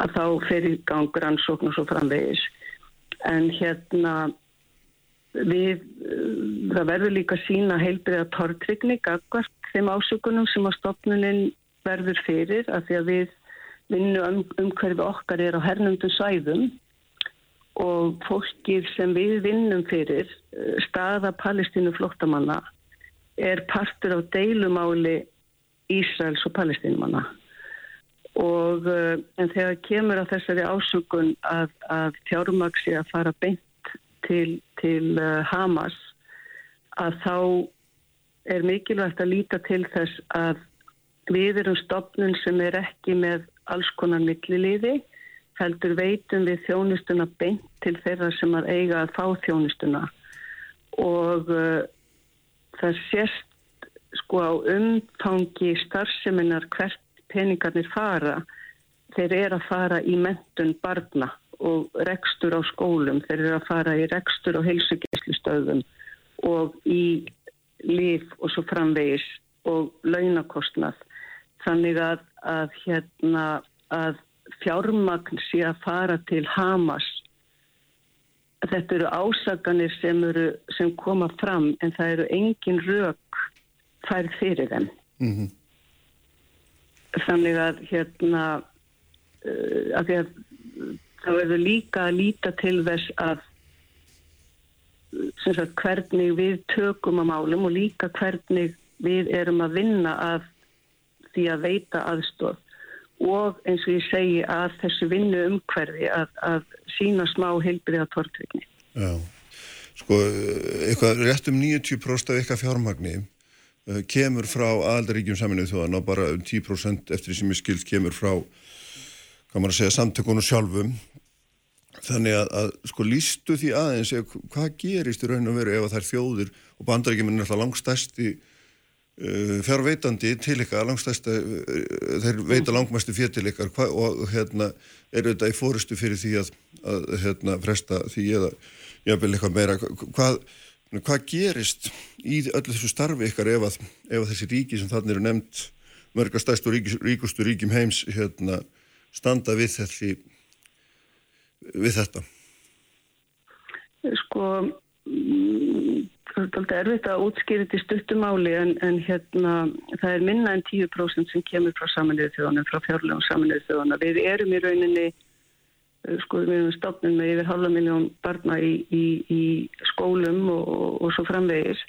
að þá fyrir gang rannsókn og svo framvegis. En hérna við það verður líka sína heilbriða tortrykni gagvart þeim ásökunum sem að stopnunin verður fyrir að því að við vinnu um, umhverfi okkar er á hernumdu sæðum og fólkið sem við vinnum fyrir eh, staða palestínu flottamanna er partur af deilumáli Ísraels og palestínumanna. Og eh, en þegar kemur á þessari ásökun að, að fjármaksi að fara beint til, til eh, Hamas að þá er mikilvægt að líta til þess að við erum stopnun sem er ekki með alls konar milliliði heldur veitum við þjónustuna beint til þeirra sem að eiga að fá þjónustuna. Og uh, það sést sko á umtangi starfseminar hvert peningarnir fara. Þeir eru að fara í mentun barna og rekstur á skólum. Þeir eru að fara í rekstur á heilsugjæslustöðum og í líf og svo framvegis og launakostnað þannig að, að, hérna, að fjármagn sé að fara til Hamas. Þetta eru ásaganir sem, eru, sem koma fram en það eru engin rauk færð fyrir þeim. Mm -hmm. Þannig að hérna uh, að að, það verður líka að líta til þess að sagt, hvernig við tökum á málum og líka hvernig við erum að vinna að því að veita aðstof og eins og ég segi að þessu vinnu umhverfi að, að sína smá heilbriða tortvikni. Já, sko, eitthvað rétt um 90% af eitthvað fjármagni uh, kemur frá aðaldaríkjum saminuð þjóðan og bara um 10% eftir því sem ég skild kemur frá, hvað maður að segja, samtökunum sjálfum. Þannig að, að sko, lístu því aðeins, hvað gerist í raun og veru ef það er þjóður og bandaríkjum er náttúrulega langstæsti fjárveitandi til ykkar langstæsta, uh, þeir veita langmæstu fér til ykkar. Hva, og hérna er þetta í fórustu fyrir því að, að hérna fresta því eða jáfnvel eitthvað meira? Hvað, hvað gerist í öllu þessu starfi ykkar ef að, ef að þessi ríki sem þannig eru nefnt mörgastæst og ríkis, ríkustu ríkim heims hérna standa við þessi við þetta? Sko Það er alltaf erfitt að útskýra þetta í stuttumáli en, en hérna það er minna en 10% sem kemur frá samanliðu þjóðanum, frá fjárlegum samanliðu þjóðana. Við erum í rauninni, eh, sko við erum stofnum með yfir halva miljón barna í, í, í skólum og, og svo framvegis.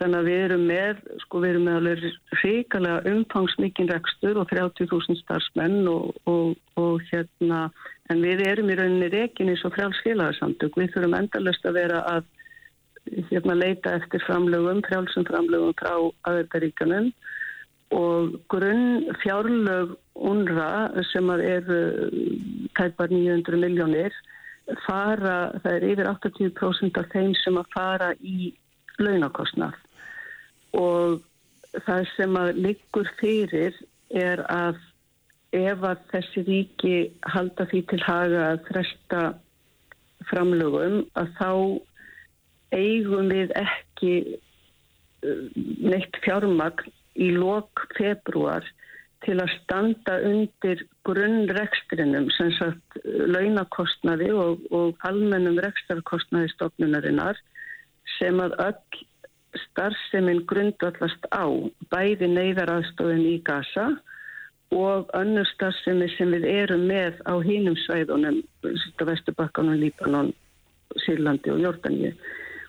Þannig að við erum með, sko við erum með alveg ríkalega umfangsmikinn rekstur og 30.000 starfsmenn og, og, og hérna, en við erum í rauninni rekinni svo frjálfskilaðarsamtök. Við þurfum endalust að vera að hérna leita eftir framlögum, frjálsum framlögum frá aðeitaríkanum og grunn fjárlög unra sem er tæpar 900 miljónir fara, það er yfir 80% af þeim sem að fara í launakostnað. Og það sem að liggur fyrir er að ef að þessi ríki halda því til haga að fresta framlögum að þá eigum við ekki uh, neitt fjármagn í lok februar til að standa undir grunnrekstrinum sem sagt launakostnaði og, og almennum rekstarkostnaði stofnunarinnar sem að öll starfseminn grundvallast á bæði neyðaraðstofin í Gaza og önnur starfsemi sem við erum með á hínum svæðunum, Vesturbakkanum, Líbanon, Sýrlandi og Jórdaníu.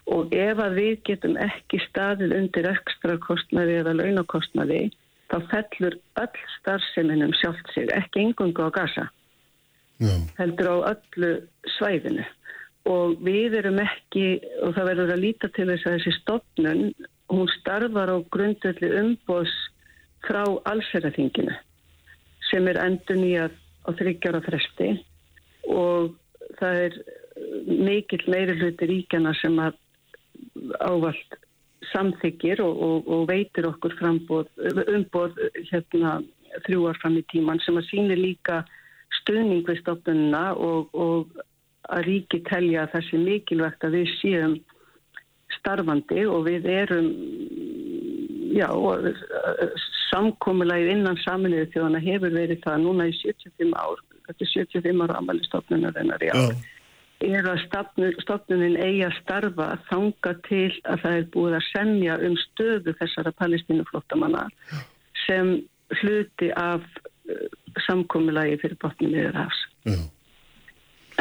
Og ef að við getum ekki staðið undir ekstra kostnaði eða launakostnaði, þá fellur öll starfseminum sjálft sig, ekki engungu á gasa. Já. heldur á öllu svæðinu og við erum ekki og það verður að líta til þess að þessi stofnun, hún starfar á grundvelli umbóðs frá allsherraþinginu sem er endur nýjað á þryggjára fresti og það er mikill meiri hluti ríkjana sem að ávalt samþykir og, og, og veitir okkur frambóð, umbóð hérna þrjúar fram í tíman sem að sýnir líka stuðning við stofnununa og, og að ríki telja að það sé mikilvægt að við séum starfandi og við erum já, samkomulegið innan saminuðu þjóðana hefur verið það núna í 75 ár, þetta er 75 ára amali stofnunar ennar í ár, er að stofnun, stofnunin eigi að starfa þanga til að það er búið að semja um stöðu þessara palestínuflottamanna sem hluti af uh, samkomulagi fyrir botnum yfir hafs. Já.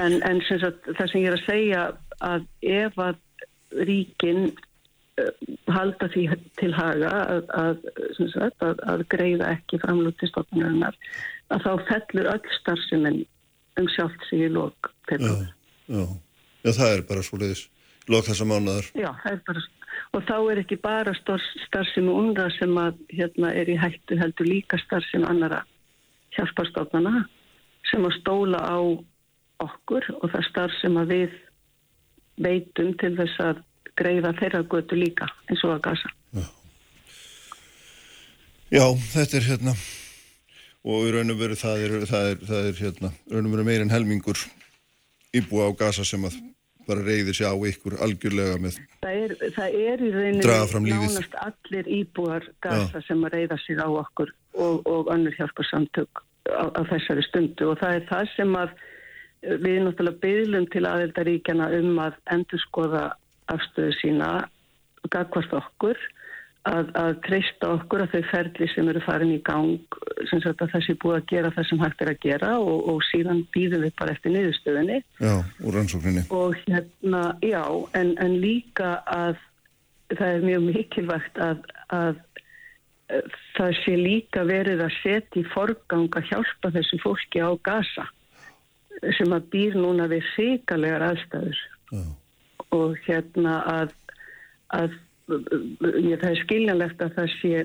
En, en sem sagt, það sem ég er að segja að ef að ríkin uh, halda því til haga að, að, sagt, að, að greiða ekki framlúti stofnunarinnar að þá fellur öll starfseminn um sjálft sig í lók Já, februar. Já. Já, það er bara svo leiðis. Lók þessa mánuðar. Já, það er bara og þá er ekki bara starfsemi unra sem að hérna er í hættu heldur líka starfsemi annara hjálparstofnana sem að stóla á okkur og það starf sem að við veitum til þess að greiða þeirra götu líka eins og að gasa. Já, þetta er hérna og raun og veru það er, það er, það er hérna, raun og veru meir en helmingur íbúa á gasa sem að bara reyði sig á ykkur algjörlega með Það er, það er í rauninni nánast allir íbúar gasa sem að reyða sig á okkur og, og önnur hjálparsamtök á, á þessari stundu. Og það er það sem að við náttúrulega byðlum til aðeldaríkjana um að endurskoða afstöðu sína gagvart okkur að, að treysta okkur að þau ferli sem eru farin í gang sem sagt að þessi búið að gera það sem hægt er að gera og, og síðan býðum við bara eftir niðurstöðunni já, úr rannsókninni. og hérna, já, en, en líka að það er mjög mikilvægt að, að það sé líka verið að setja í forgang að hjálpa þessu fólki á gasa sem að býr núna við sikalegar aðstæður Já. og hérna að, að það er skiljanlegt að það sé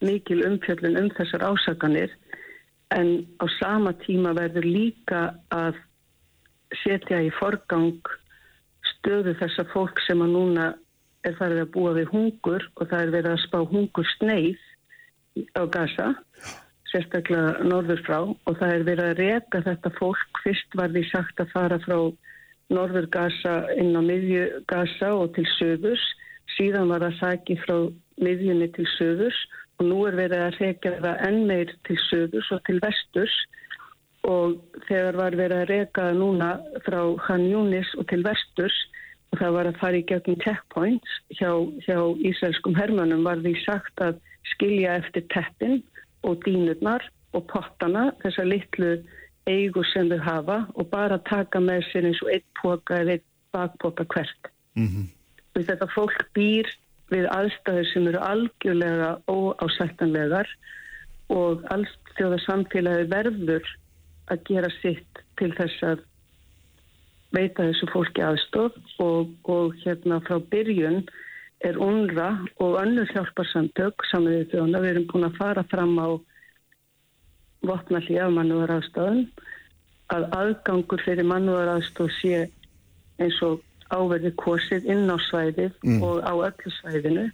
mikil umfjöllun um þessar ásakanir en á sama tíma verður líka að setja í forgang stöðu þessa fólk sem að núna er farið að búa við hungur og það er verið að spá hungur sneið á Gaza sérstaklega norður frá og það er verið að reka þetta fólk. Fyrst var því sagt að fara frá norður Gaza inn á miðju Gaza og til söðurs síðan var það saki frá miðjunni til söðurs og nú er verið að reka það enn meir til söðurs og til vesturs og þegar var verið að reka það núna frá Han Yunis og til vesturs og það var að fara í gegnum checkpoints hjá, hjá ísraelskum hermönum var því sagt að skilja eftir teppin og dýnurnar og pottana, þessa litlu eigu sem þau hafa og bara taka með sér eins og eitt póka eða eitt bakpóka hvert. Mm Og þetta fólk býr við aðstæður sem eru algjörlega óásættanlegar og alls þjóða samfélagi verður að gera sitt til þess að veita þessu fólki aðstof og, og hérna frá byrjun er UNRA og önnur hjálparsamtök saman við þjóna. Við erum búin að fara fram á vopnalli af mannúðar aðstofun að aðgangur fyrir mannúðar aðstof sé eins og áverði kosið inn á svæðið og á öllu svæðinu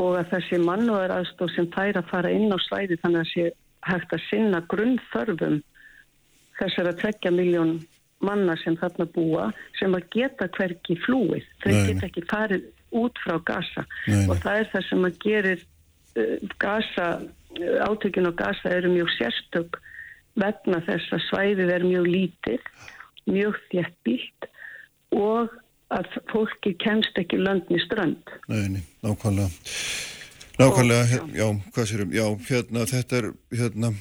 og að þessi mannúðar aðstof sem fær að fara inn á svæðið þannig að sé hægt að sinna grunnþörfum þessara tveggja miljón manna sem þarna búa sem að geta hverki flúið. Þau geta ekki farið út frá Gaza. Nei, og það er það sem að gerir uh, Gaza, uh, átökin á Gaza eru mjög sérstök vegna þess að svæðið er mjög lítið, mjög þjættbílt og að fólki kemst ekki löndni strönd. Nei, nei, nákvæmlega. Nákvæmlega, hér, já, hvað sérum, já, hérna, þetta er, hérna,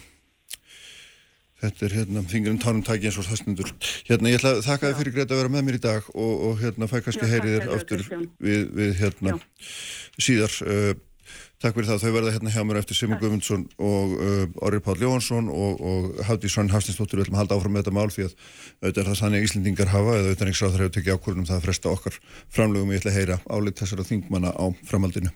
Þetta er hérna fingurinn tánum tæki eins og það stundur. Hérna ég ætla að þakka þið fyrir Greta að vera með mér í dag og, og hérna fæ kannski heyrið þér Kristján. við, við hérna Já. síðar. Uh, takk fyrir það. Þau verða hérna hjá mér eftir Simon Guðmundsson og uh, Orri Páll Jóhansson og, og Hafdís Svann Hafstinsdóttir við ætlum að halda áfram með þetta mál því að auðvitað er það þannig að Íslendingar hafa eða auðvitað ekki sáður hefur tekið ákvörðunum það að fresta okkar framlögum ég ætla að heyra álit þessara þingmanna á framhaldinu.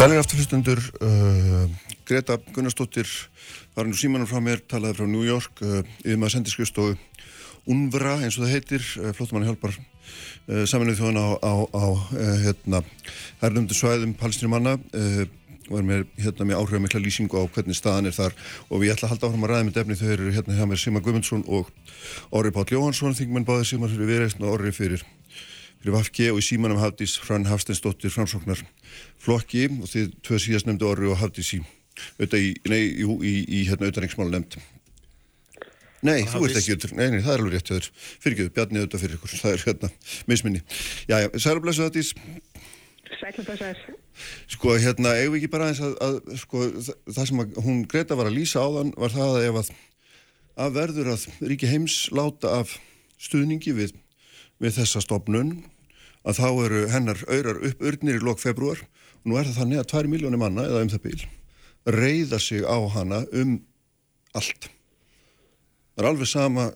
Sælir afturhlustundur, uh, Greta Gunnarsdóttir var nú símanum frá mér, talaði frá New York, uh, yfir maður sendiskristofu UNVRA eins og það heitir, uh, flóttamann hjálpar uh, saminuð þjóðan á, á, á uh, hérna, herrlumdu svæðum palestinumanna uh, og er með, hérna, með áhrifamikla lýsingu á hvernig staðan er þar. Og við ætla að halda áfram að ræða með defni þau eru hérna hjá mér Sima Guðmundsson og Orri Páll Jóhansson, þingmenn báðið Sima fyrir viðreistn og Orri fyrir fyrir Vafki og í símanum Hafdís Frann Hafsteinsdóttir framsóknar flokki og þið tvö síðast nefndu orri og Hafdís í, auðvitað í, nei, jú, í, í hérna auðvitaðningsmála nefnd. Nei, þú ert ekki auðvitað, nei, nei, það er alveg rétt hjá þér. Fyrir ekki, Bjarni auðvitað fyrir ykkur, það er hérna misminni. Já, já, særu blessu Hafdís, Sætla þessar. sko hérna, eigum við ekki bara aðeins að, að sko, það, það sem að hún Greta var að lýsa áðan var það að ef að, að verður að ríki heims láta af stuðningi við, við þessa stopnun að þá eru hennar auðrar upp urnir í lok februar og nú er það þannig að 2 miljónir manna eða um það bíl reyða sig á hana um allt. Það er alveg sama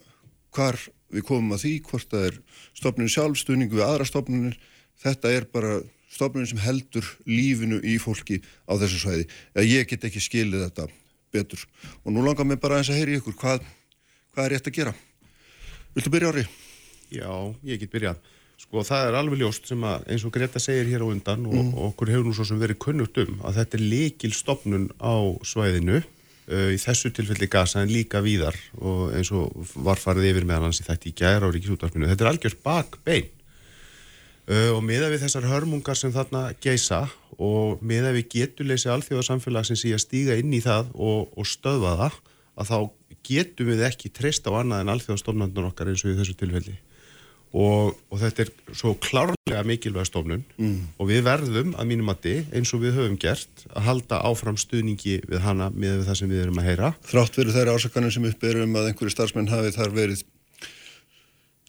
hvar við komum að því, hvort það er stopnun sjálf, stuðningu við aðra stopnunir, þetta er bara stopnun sem heldur lífinu í fólki á þessu svæði. Ég get ekki skilið þetta betur. Og nú langar mér bara eins að heyri ykkur, hvað, hvað er rétt að gera? Viltu byrja ári? Já, ég get byrjað. Sko það er alveg ljóst sem að eins og Greta segir hér á undan og, og okkur hefur nú svo sem verið kunnugt um að þetta er leikil stopnun á svæðinu uh, í þessu tilfelli gasa en líka víðar og eins og var farið yfir meðal hans í þætti í gæra á ríkisútvarpinu. Þetta er algjörst bakbein uh, og miða við þessar hörmungar sem þarna geisa og miða við getuleysi alþjóðarsamfélagsins í að stíga inn í það og, og stöðva það að þá getum við ekki treyst á annað en alþjóðastofnandur okkar eins og í þessu tilfelli og, og þetta er svo klárlega mikilvæg stofnun mm. og við verðum að mínum mati eins og við höfum gert að halda áfram stuðningi við hana með það sem við erum að heyra Þrátt verið þær ásakanum sem upp er um að einhverju starfsmenn hafi þar verið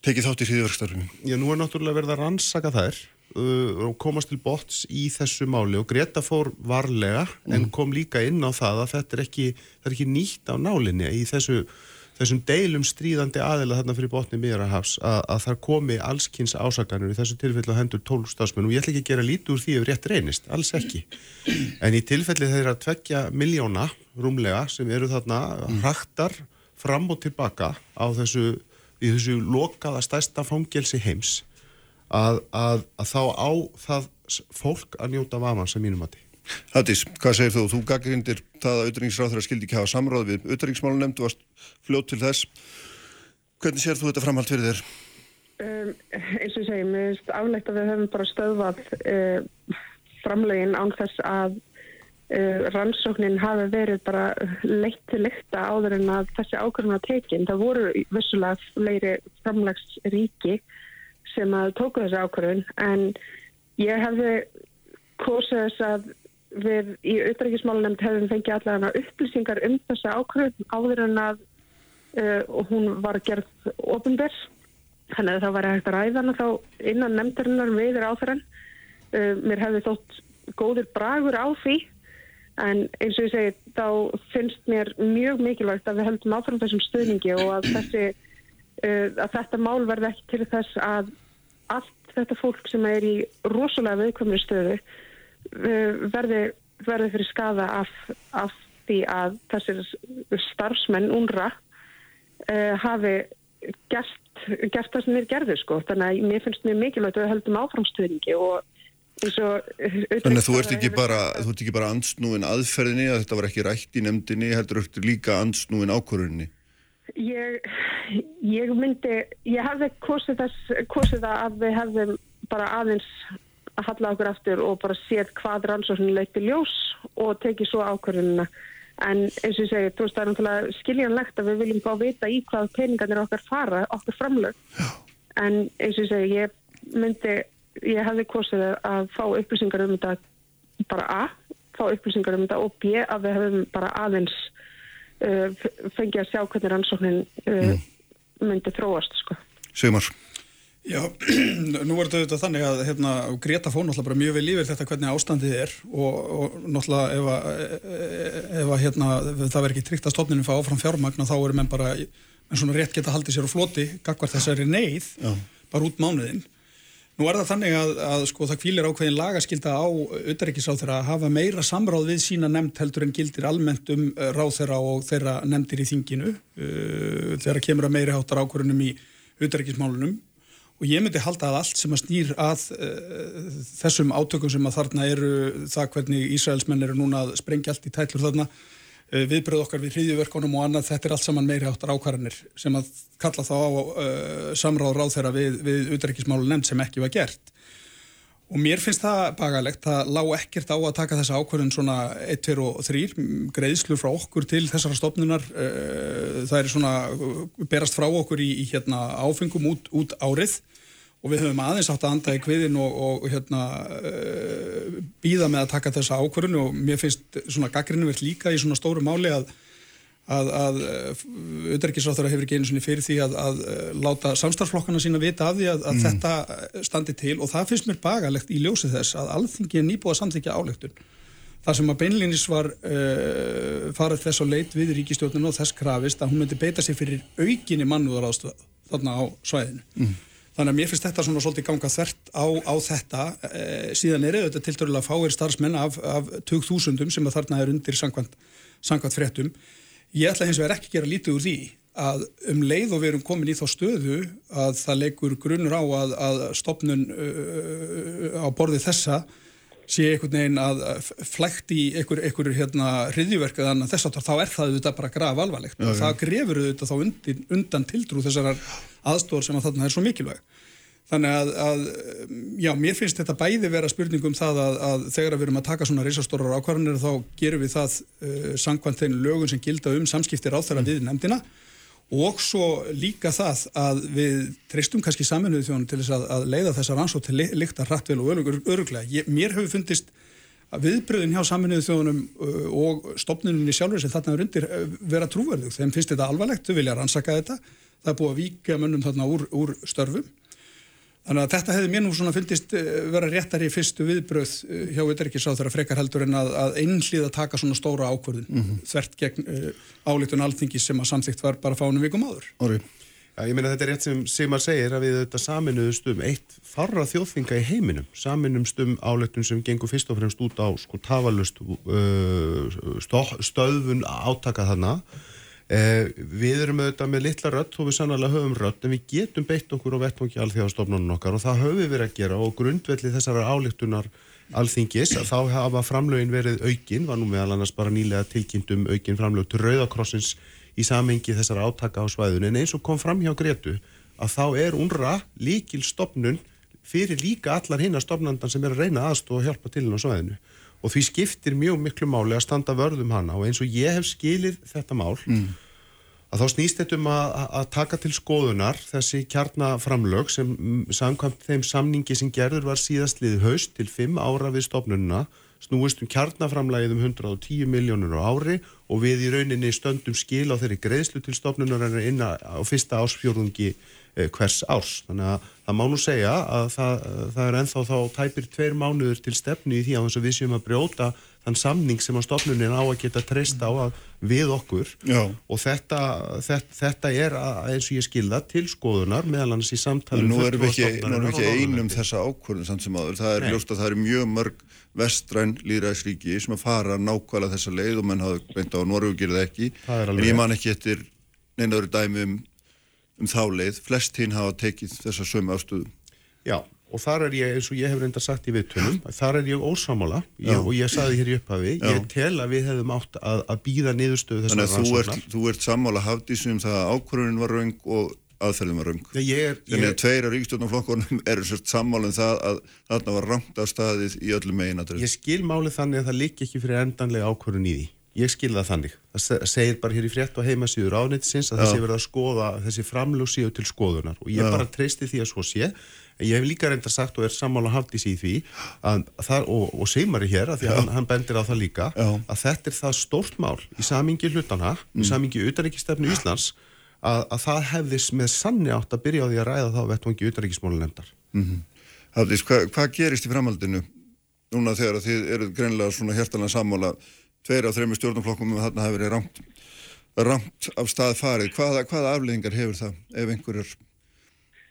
tekið þátt í hríðverkstarfinu. Já, nú er náttúrulega verið að rannsaka þær uh, og komast til bots í þessu máli og Greta fór varlega en kom líka inn á það að þetta er ekki, er ekki nýtt á nálinni í þessu, þessum deilum stríðandi aðila þarna fyrir botni miðjarahafs að, að það komi allskins ásakanur í þessu tilfelli á hendur 12 stafsmenn og ég ætla ekki að gera lítið úr því ef rétt reynist, alls ekki. En í tilfelli þeirra tvekja miljóna rúmlega sem eru þarna hraktar fram og tilbaka á þessu, í þessu lokaða stærsta fangelsi heims að, að, að þá á það fólk að njóta vaman sem mínum mati. Hattis, hvað segir þú? Þú gaggrindir það að auðvitaðringsráþur skildi ekki hafa samráð við auðvitaðringsmálunemnd, varst fljótt til þess. Hvernig sér þú þetta framhald fyrir þér? Um, eins og ég segi, mér finnst aflegt að við höfum bara stöðvað uh, framlegin án þess að uh, rannsóknin hafi verið bara leitt til lykta áður en að þessi ákvörðun að tekin. Það voru vissulega fleiri framlegsríki sem að tóku þessi ákvörðun en ég hefði kosið þess að við í auðvitaðríkismálunemnd hefðum fengið allavega upplýsingar um þessi ákvörðun áður en að uh, hún var gerð ofinberð Þannig að það var hægt að ræða hana þá innan nefndarinnar viður áþrann. Uh, mér hefði þótt góður bragur á því en eins og ég segi þá finnst mér mjög mikilvægt að við höldum áfram þessum stuðningi og að, þessi, uh, að þetta mál verði ekki til þess að allt þetta fólk sem er í rosalega viðkvæmri stöðu verði, verði fyrir skada af, af því að þessir starfsmenn unra uh, hafi gert, gert það sem þeir gerðu sko. Þannig að mér finnst mjög mikilvægt að við höldum áframstöðningi og eins og... Þannig að þú ert ekki bara, ert ekki bara andsnúin aðferðinni, að þetta var ekki rætt í nefndinni, heldur þú líka andsnúin ákvörðinni. Ég, ég myndi, ég hefði kosið, þess, kosið það að við hefðum bara aðeins að halla okkur aftur og bara séð hvað rannsóknin leiti ljós og tekið svo ákvörðunina. En eins og ég segi, þú veist, það er náttúrulega skiljanlegt að við viljum fá vita í hvað peningarnir okkar fara, okkar framlög. En eins og ég segi, ég myndi, ég hefði kosið að fá upplýsingar um þetta bara A, fá upplýsingar um þetta og B, að við hefum bara aðeins uh, fengið að sjá hvernig rannsóknin uh, myndi þróast, sko. Sigmar, Já, nú er þetta auðvitað þannig að hérna, Greta fór náttúrulega bara mjög vel yfir þetta hvernig ástandið er og, og náttúrulega ef, að, ef að, hérna, það verður ekki tryggt að stofninu fá áfram fjármagna þá eru menn bara menn svona rétt geta haldið sér á floti gagvar þessari neyð Já. bara út mánuðin. Nú er það þannig að, að sko, það kvílir ákveðin lagaskilda á auðaríkisráþeira að hafa meira samráð við sína nefnd heldur en gildir almennt um uh, ráþeira og þeirra nefndir í þinginu uh, þegar kemur að meiri háttar ákvörunum í auðaríkismálunum og ég myndi halda að allt sem að snýr að uh, þessum átökum sem að þarna eru það hvernig Ísraelsmenn eru núna að sprengja allt í tætlur þarna uh, viðbröð okkar við hriðjuverkunum og annað þetta er allt saman meiri áttar ákvarðanir sem að kalla þá á uh, samráð ráð þeirra við, við utryggismálu nefnd sem ekki var gert og mér finnst það bagalegt, það lág ekkert á að taka þessa ákvörðun svona 1, 2 og 3 greiðslur frá okkur til þessara stofnunar uh, það er svona uh, berast frá okkur í, í hérna áfengum út, út árið. Og við höfum aðeins átt að anda í kviðin og, og hérna uh, býða með að taka þessa ákvörðun og mér finnst svona gaggrinu verið líka í svona stóru máli að að, að auðverkisráþara hefur ekki einu sinni fyrir því að, að láta samstarflokkana sína vita af því að, að þetta standi til og það finnst mér bagalegt í ljósi þess að alþingi er nýbúið að samþykja álegtun. Það sem að beinlýnis var uh, farið þess á leit við ríkistjórnum og þess krafist að hún myndi beita sig fyrir aukinni mannúðaráðstöð þarna á svæðinu. Mm. Þannig að mér finnst þetta svona svolítið ganga þvert á, á þetta. Eh, síðan er þetta til dörrulega fáir starfsmenn af, af 2000 sem að þarna er undir sangkvæmt fréttum. Ég ætla hins vegar ekki að gera lítið úr því að um leið og við erum komin í þá stöðu að það leikur grunnur á að, að stopnun uh, á borði þessa sé einhvern veginn að flækt í einhver, einhver hérna hriðjúverk eða annað þess að þá er það auðvitað bara graf alvarlegt og það grefur auðvitað þá undan, undan tildrú þessar aðstór sem að þarna er svo mikilvæg. Þannig að, að, já, mér finnst þetta bæði vera spurningum það að, að þegar við erum að taka svona reysastórar ákvarðanir þá gerum við það uh, sangkvæmt þeim lögun sem gilda um samskiptir á þeirra mm. við nefndina og svo líka það að við treystum kannski saminuðu þjónu til þess að leiða þessar ansótt til líkta hrattvel og öruglega. Ég, mér hefur fundist að viðbröðin hjá saminuðu þjónum uh, og stopninunni sjálfur sem þarna er undir uh, vera trúverðug. Þeim finnst þetta alvarlegt, þau vilja rannsaka þetta. Það er búið að vika mönnum þarna úr, úr störfum Þannig að þetta hefði mér nú svona fyndist vera réttar í fyrstu viðbröð hjá Utryggisáð þegar frekar heldur en að, að einhlið að taka svona stóra ákvörðun mm -hmm. þvert gegn uh, álítun alþingi sem að samþygt var bara fánum vikum áður. Orri. Já, ég meina þetta er rétt sem Sigmar segir að við þetta saminuðust um eitt farra þjóðfinga í heiminum. Saminumst um álítun sem gengur fyrst og fremst út á sko tafalust uh, stöðun átaka þarna Eh, við erum auðvitað með litla rött og við sannlega höfum rött en við getum beitt okkur á vettvangi alþjóðastofnunum okkar og það höfum við verið að gera og grundvelli þessara álíktunar alþingis þá hafa framlögin verið aukin, var nú meðal annars bara nýlega tilkynnt um aukin framlög til Rauðakrossins í samengi þessara átaka á svæðun en eins og kom fram hjá Gretu að þá er unra líkil stopnun fyrir líka allar hinn að stopnandan sem er að reyna aðstofa og hjálpa til henn á svæðinu og því skiptir mjög miklu máli að standa vörðum hana og eins og ég hef skilið þetta mál mm. að þá snýst þetta um að, að taka til skoðunar þessi kjarnaframlög sem samkvæmt þeim samningi sem gerður var síðast liðið haust til 5 ára við stopnununa snúist um kjarnaframlægið um 110 miljónur á ári og við í rauninni stöndum skil á þeirri greiðslu til stopnunar en á fyrsta ásfjörðungi Eh, hvers árs. Þannig að það má nú segja að það, það er enþá þá tæpir tveir mánuður til stefnu í því að við séum að brjóta þann samning sem að stofnunin á að geta treyst á að við okkur Já. og þetta, þetta, þetta er að, eins og ég skilða til skoðunar meðal annars í samtalið Nú erum við ekki, við ekki einum þessa ákvörðun samt sem aður. Það er ljóst að það eru mjög mörg vestræn líðræðsríki sem að fara nákvæmlega þessa leið og menn hafa beint á Norrögu gerði ekki en ég man ekki eftir neinaður dæmi um um þá leið, flest hinn hafa tekið þessa sömu ástöðum. Já, og þar er ég, eins og ég hef reynda sagt í viðtölum, þar er ég ósamála og ég saði hér í upphafi, Já. ég tel að við hefum átt að, að býða niðurstöðu þessar rannsóknar. Þannig að þú ert, þú ert sammála hafdísum um það að ákvörðunin var raung og aðferðum var. Ég er, Þannig að ég, tveir af ríkistjórnarflokkunum eru sérst sammálum það að þarna var rangt af staðið í öllum megin ég skil málið þannig að það Ég skil það þannig. Það se- segir bara hér í frétt og heimasíður ánættisins að þessi verið að skoða þessi framlug séu til skoðunar og ég Já. bara treysti því að svo sé. Ég hef líka reynda sagt og er sammála hafdís í því að það, og, og Seymari hér, að því að hann, hann bendir á það líka, Já. að þetta er það stórt mál í samingi hlutana, í samingi utaríkistefnu Íslands, að, að það hefðis með sanni átt að byrja á því að ræða það á vettvangi utaríkismálu nefndar. Hafdís, hva, hvað gerist í framhaldinu núna þegar þið eru greinlega svona hjertalega sammála tveir af þreymur stjórnarflokkum og þarna hafi verið rangt, rangt af stað farið. Hvaða, hvaða afleðingar hefur það ef einhverjur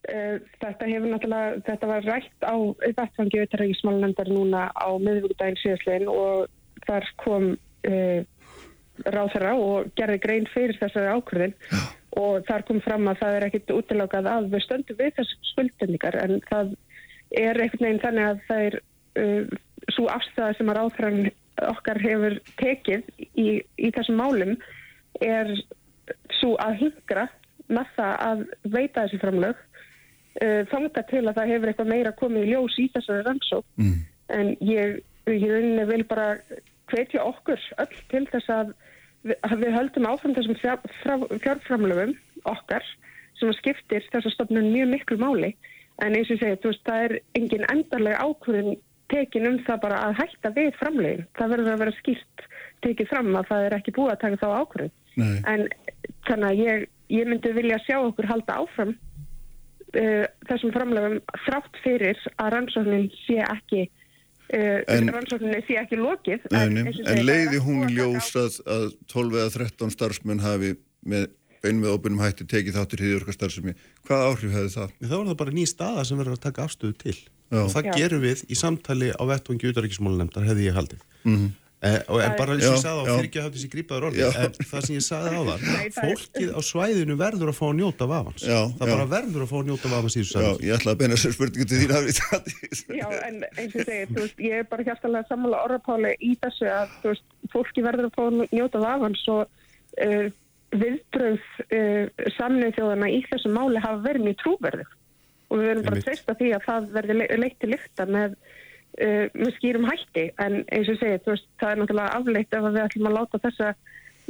Eh, Þetta hefur náttúrulega, þetta var rætt á vettfangi auðvitaðrækismálunendar núna á miðvíkudaginn síðastlegin og þar kom uh, ráþara og gerði grein fyrir þessari ákvörðin og þar kom fram að það er ekkit útilagað að við stöndum við þessu skuldendingar en það er einhvern veginn þannig að það er uh, svo afstæða sem að ráþaran okkar hefur tekið í, í þessum málum er svo að hingra með það að veita þessi framlög uh, þangað til að það hefur eitthvað meira komið í ljós í þessari rannsók mm. en ég, ég vil bara hvetja okkur öll til þess að við, að við höldum áfram þessum fjárframlögum okkar sem að skiptir þessa stofnun mjög miklu máli en eins og segi, þú veist, það er engin endarlega ákvörðin tekin um það bara að hætta við framlögin. Það verður að vera skýrt tekið fram að það er ekki búið að taka þá ákvörðin. Nei. En þannig að ég, ég myndi vilja sjá okkur halda áfram uh, þessum framlögum þrátt fyrir að rannsóknin sé ekki uh, En- rannsóknin sé ekki lokið. En það er leiði hún ljós að, að 12 eða 13 starfsmenn hafi með einu með óbyrnum hætti tekið þáttur hýðjörga starfsemi. Hvaða áhrif hefði það? Þá er það bara ný staða sem verður að taka afstöðu til Já. og það Já. gerum við í samtali á vettvangi utaríkismálunemndar hefði ég haldið Mhm. eh, og en bara eins og Já, ég sagði á já. fyrir ekki að hafa þessi grípaður orði en það sem ég sagði á það það fólkið á svæðinu verður að fá að njóta vafans Já, það já. bara verður að fá að njóta vafans í þessu Já, samhengi. ég ætla að beina sér spurningu til þín Hafdís. Já, en eins og ég segi, þú veist, ég er bara hjartalega sammála orðapáli í þessu að, þú veist, fólki verður að fá að njóta vafans og uh, viðbröð uh, samnið þjóðana í þessu máli hafa verið mjög trúverðið og við verðum bara að treysta því að það verði le leitt til lykta með, uh, með skýrum hætti. En eins og þú veist, það er náttúrulega afleitt ef að við ætlum að láta þessa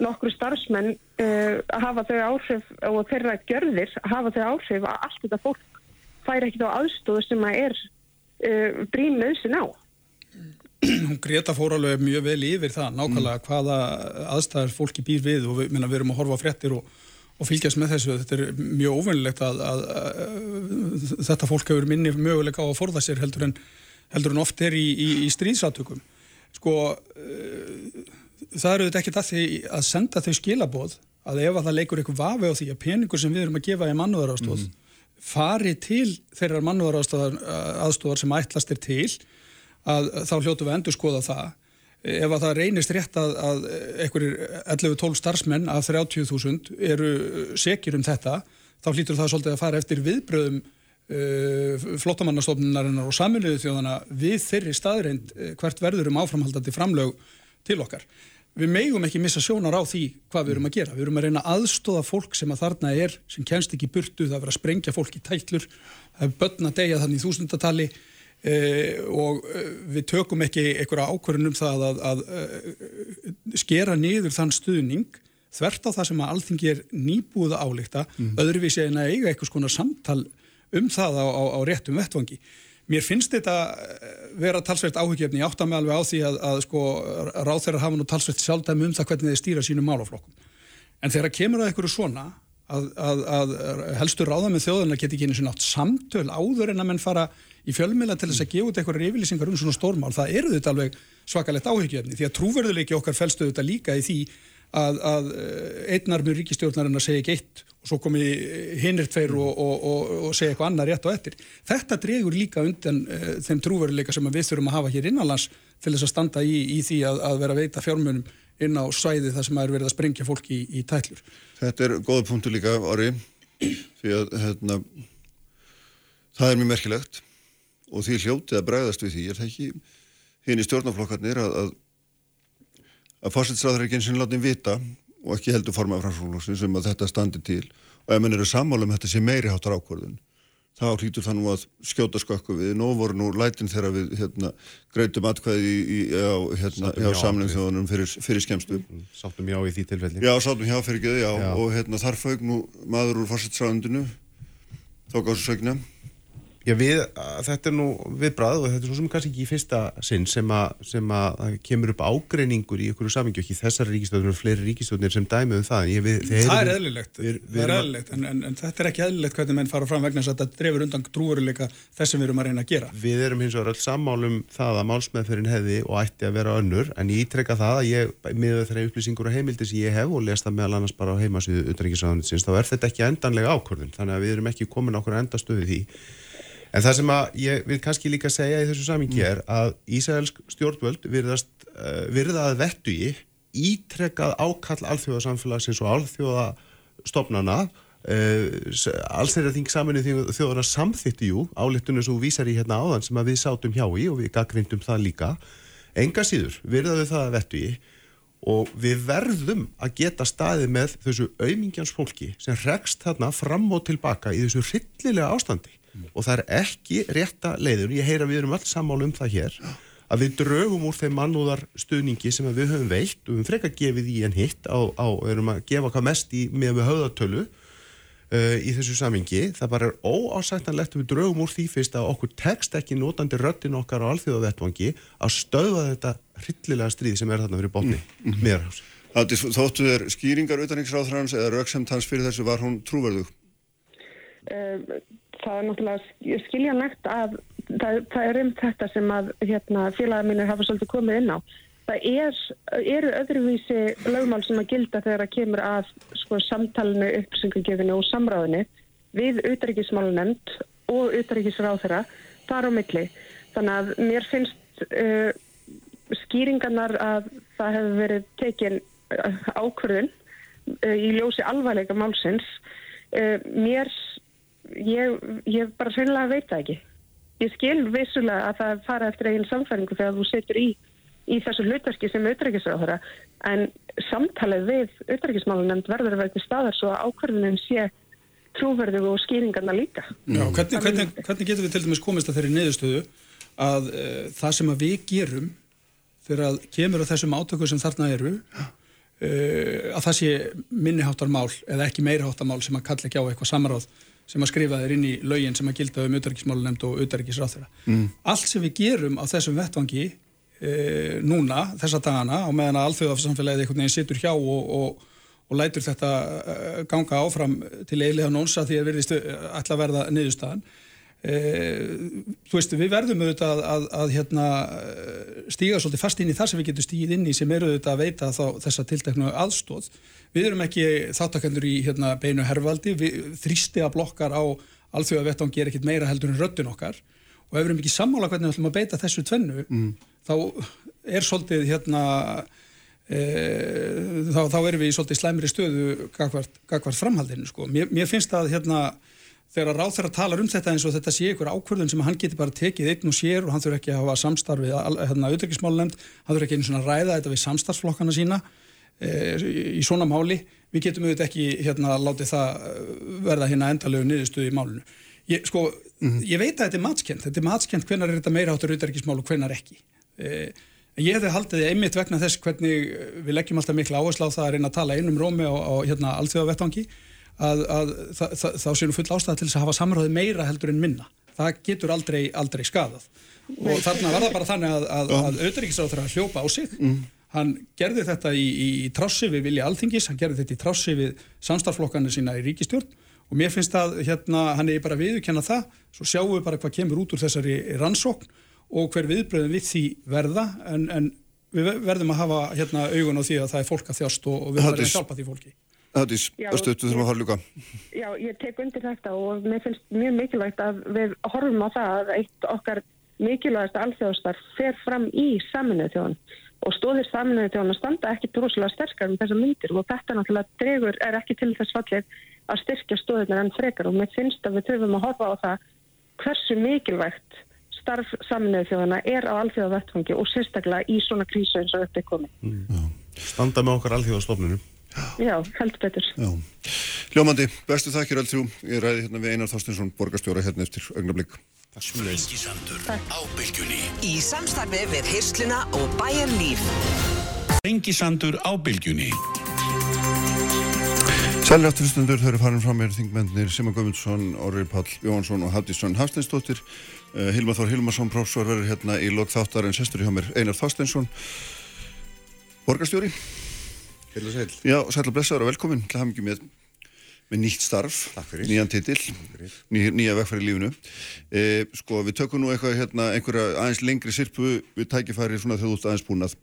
nokkru starfsmenn uh, að hafa þau áhrif og þeirra gjörðir að hafa þau áhrif að allt þetta fólk fær ekkit á aðstóðu sem að er uh, brín nöðsin á. hún Greta fór alveg mjög vel yfir það nákvæmlega hvaða aðstæðar fólki býr við og við, minna, við erum að horfa á fréttir og, og fylgjast með þessu þetta er mjög óvinnilegt að, að, að þetta fólk hefur minni möguleika á að forða sér heldur en, heldur en oft er í, í, í stríðsátökum sko uh, það eru þetta ekkert að því að senda þau skilaboð að ef að það leikur eitthvað vafi á því að peningur sem við erum að gefa í mannúðarástóð fari til þeirrar mannúðarástóðar sem ætlast er til að þá hljótu við endur skoða það ef að það reynist rétt að, að einhverjir 11-12 starfsmenn af 30.000 eru sekir um þetta þá hlýtur það svolítið að fara eftir viðbröðum uh, flottamannastofnunarinnar og saminuðu þjóðana við þeirri staðreind uh, hvert verður um áframhaldandi framlög til okkar. Við megum ekki missa sjónar á því hvað við erum að gera. Við erum að reyna að aðstóða fólk sem að þarna er, sem kennst ekki burtu, það er að sprengja fólk í tætlur, það er börn að deyja þannig í þúsundatali eh, og eh, við tökum ekki einhverja ákvörðun um það að, að, að skera niður þann stuðning þvert á það sem að alþingi er nýbúið að álíkta, öðruvísi en að eiga eitthvað skona samtal um það á, á, á réttum vettvangi. Mér finnst þetta eh, vera talsvert áhugjefni, ég átta mig alveg á því að, að sko, ráþeirar hafa nú talsvert sjálfdæmi um það hvernig þeir stýra sínum málaflokkum. En þegar kemur að einhverju svona, að, að, að helstu ráða með þjóðuna geti ekki einu sinni átt samtöl áður en að menn fara í fjölmiðla til þess að gefa út einhverja yfirlýsingar um svona stórmál, það eru þetta alveg svakalegt áhugjefni, því að trúverðuleiki okkar felstu þetta líka í því að, að einnarmur ríkistjórnarinn að segja ekki eitt og svo komi hinnir tveir og, og, og, og segja eitthvað annar rétt og eftir. Þetta dregur líka undan uh, þeim trúveruleika sem við þurfum að hafa hér innanlands til þess að standa í, í því að, að vera að veita fjármunum inn á svæði þar sem er verið að sprengja fólki í, í tætlur. Þetta er góða punktu líka, Orri, því að hérna, það er mjög merkilegt og því hljótið að bregðast við því. Er það ekki hinn í stjórnaflokkarnir að, að, að fórsettsræður er ekki eins og látið vita og ekki heldur forma framsfólksins um að þetta standi til? Og ef mann eru sammála um þetta sé meiri háttar ákvörðun þá hlýtur það nú að skjóta skakku við. Nú voru nú lætin þegar við hérna, greitum atkvæði í, í, á, hérna, Sáttum hjá hjá, samling við. þjóðunum fyrir, fyrir skemstu Sáttum já í því tilfelli. Já, sátum hjá fyrir geði, já, Já. og hérna þar fauk nú maður úr fórsettsræðundinu tók á þessu sögna Já, við, þetta er nú viðbrað og þetta er svo sem kannski ekki í fyrsta sinn sem að, sem að það kemur upp ágreiningur í ykkur samingju, ekki þessar ríkistjóðnir og fleiri ríkistjóðnir sem dæmi um það. Ég, við, Það er eðlilegt, við- það er eðlilegt en, en, en þetta er ekki eðlilegt hvernig menn fara fram vegna þess að þetta drefur undan trúveruleika þess sem við erum að reyna að gera. Við erum hins vegar öll sammálum það að málsmeðferðin hefði og ætti að vera önnur en ég ítreka það að ég, með þeirra upplýsingur og heimildi sem ég hef og lest það meðal annars bara á heimasíðu utanríkisraðanitsins, þá er þetta ekki endanlega ákvörðun, þannig að við erum ekki komin okkur endastöðu því. En það sem að ég vil kannski líka segja í þessu samingi er að Ísraelsk stjórnvöld virðast, uh, virða að vettugi ítrekað ákall alþjóðasamfélagsins og alþjóðastofnana uh, alls þeirra þing saminu þjóðana samþýttu jú álittunum sem þú vísar í hérna áðan sem að við sátum hjá í og við gaggrindum það líka. Enga síður virðaðu það að vettugi og við verðum að geta staðið með þessu aumingjans fólki sem rekst þarna fram og tilbaka í þessu hryllilega ástandi og það er ekki rétta leiður, ég heyra við erum öll sammála um það hér að við draugum úr þeim mannúðar stuðningi sem við höfum veitt og við höfum frekar gefið í en hitt á, á erum að gefa hvað mest í með við höfðatölu uh, í þessu samingi, það bara er óásættanlegt að við draugum úr því fyrst að okkur tekst ekki notandi röttin okkar á alþjóðavettvangi að stöðva þetta hryllilega stríð sem er þarna fyrir botni mm -hmm. Það þóttu þér skýringar utanriksráðhrans eða rauksemt hans fyrir þessu var hún trúverðug? Um, það er náttúrulega skiljanlegt að það, það er um þetta sem að hérna, félagar mínir hafa svolítið komið inn á. Það er, eru öðruvísi lögmál sem að gilda þegar það kemur að sko, samtalenu, upplýsingagefinu og samráðinu við auðaríkismálunemnd og auðaríkisráðherra þar á milli. Þannig að mér finnst uh, skýringarnar að það hefur verið tekin uh, ákvörðun uh, í ljósi alvarleika málsins uh, mér ég, ég bara hreinlega veit það ekki. Ég skil vissulega að það fara eftir eigin samfæringu þegar þú setur í í þessu hlutverki sem auðvitaðrækisráðara en samtalið við auðvitaðrækismálunemnd verður að vera til staðar svo að ákvörðunin sé trúverðu og skýringarna líka. Já, hvernig, hvernig, hvernig getum við til dæmis komist að þeirri niðurstöðu að uh, það sem að við gerum fyrir að kemur á þessum átöku sem þarna eru uh, að það sé minniháttar mál eða ekki meiriháttar mál sem að kalla ekki á eitthvað samráð sem að skrifa þeir inn í lögin sem að gilda um auðvitaðrækismálunemnd og auðvitaðrækisráðara Mm. allt sem við gerum á þessum vettvangi uh, núna, þessa dagana á meðan að alþjóðafsamfélagið einhvern veginn situr hjá og, og og lætur þetta uh, ganga áfram til eiginlega nónsa því að verðist ætla að verða niðurstaðan. Uh, þú veist, við verðum auðvitað að, að, að hérna, eh, stíga svolítið fast inn í það sem við getum stígið inn í sem eru auðvitað að veita þá þessa tilteknu aðstóð. Við erum ekki þáttakendur í hérna, beinu herfaldi, við, þrýsti að blokkar á alþjóða vettangi er ekkit meira heldur en röddin okkar og ef við erum ekki sammála hvernig við ætlum að beita þessu tvennu, Mm. þá er svolítið hérna e, þá, þá erum við í svolítið slæmri stöðu gagvart, gagvart framhaldinu sko. mér, mér finnst að hérna þegar ráþæra talar um þetta eins og þetta sé ykkur ákvörðun sem hann geti bara tekið einn og sér og hann þurfi ekki að hafa samstarfið hérna auðvitaðismálunemnd, hann þurfi ekki einu svona ræða þetta við samstarfsflokkana sína e, í svona máli. Við getum auðvitað ekki hérna látið það eh, verða hérna endalegu niðurstöðu í málinu. Ég, sko, ég veit að þetta er matskent þetta er matskent hvenar er þetta meira áttur auðvitaðismál og hvenar ekki. E, ég hefði haldið einmitt vegna þess hvernig við leggjum alltaf miklu áherslu á það að reyna að tala einum rómi á, á hérna, alþjóðavettvangi að, að þa, þa, þá séum við full ástæða til þess að hafa samráði meira heldur en minna. Það getur aldrei, aldrei skadað. Og þarna var það bara þannig að, að, að auðvitaðriksráður að hljópa á sig. Hann gerði þetta í, í, í trássi við vilja alþingis, hann gerði þetta í trássi við samstarflokkanu sína í ríkistjórn og mér finnst að hérna, hann er bara viðurkenna það, svo sjáum við bara hvað kemur út úr þessari rannsókn og hver viðbröðum við því verða en, en við verðum að hafa hérna augun á því að það er fólk að þjást og, og við verðum að hjálpa því fólki. Það er stöttu þurfum að horfa líka. Já, ég tek undir þetta og mér finnst mjög mikilvægt að við horfum á það að eitt okkar mikilvægast alþjóðstarf fer fram í saminuðu þjóðan og stóðir saminuðu þjóðan að standa ekki droslega sterkar um þessar myndir og þetta náttúrulega dregur er ekki til þess fallið að styrkja stóðirnar enn frekar og mér finnst að við þurfum að horfa á það hversu mikilvægt starf saminuðu þjóðana er á alþjóða vettfangi og sérstaklega í svona krísu eins og þetta er komið. Standa með okkar alþjóðastofnunum. Já, heldur betur. Já. Hljómandi, bestu þakkir öll þrjú. Ég ræði hérna við Einar Þorstinsson, borgarstjóra hérna eftir augnablík. Sprengisandur á bylgjunni Í samstarfi við Hirsluna og Bæjar Líf. Sprengisandur á bylgjunni Sælir aftur stundur, þau eru farin fram með þingmennir Sima Guðmundsson, Orri Pall Jóhansson og Hafdísson Hafsteinsdóttir. Uh, Hilma Þór Hilmarsson, prófessor, verður hérna í lok þáttar en sestur hjá mér Einar Þorstinsson, borgarstjóri. Heil og sæl. Já, sæl og blessaður og velkomin til mikið með, með nýtt starf, nýjan titill, ný, nýja vegfæri í lífinu. E, sko, við tökum nú eitthvað hérna, einhverja aðeins lengri sirpu við tækifæri svona þegar þú ert aðeins búin að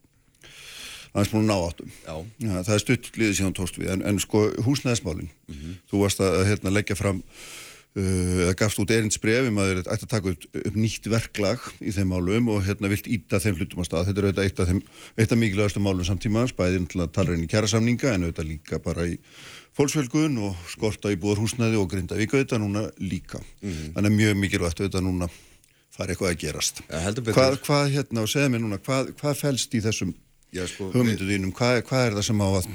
aðeins búin að ná áttum. Já. það er stutt liðið síðan tóst við, en, en sko húsnæðismálin, Mhm. þú varst að hérna, leggja fram eða gafst út erindsbref um að þeir ætti að taka upp, upp nýtt verklag í þeim málum og hérna vilt íta þeim hlutum að stað. Þetta er auðvitað eitt af þeim, eitt af mikilvægastu málum samtímaðans, bæðið til að tala inn í kjærasamninga en auðvitað líka bara í fólksvelgun og skorta í búðarhúsnæði og grinda vika auðvitað núna líka. Mhm. Þannig að mjög mikilvægt auðvitað núna fara eitthvað að gerast. Hvað, hvað hérna, og segja mér núna, hvað, hvað felst í þessum Já, sko, hugmyndu þínum, hvað, hvað er það sem á að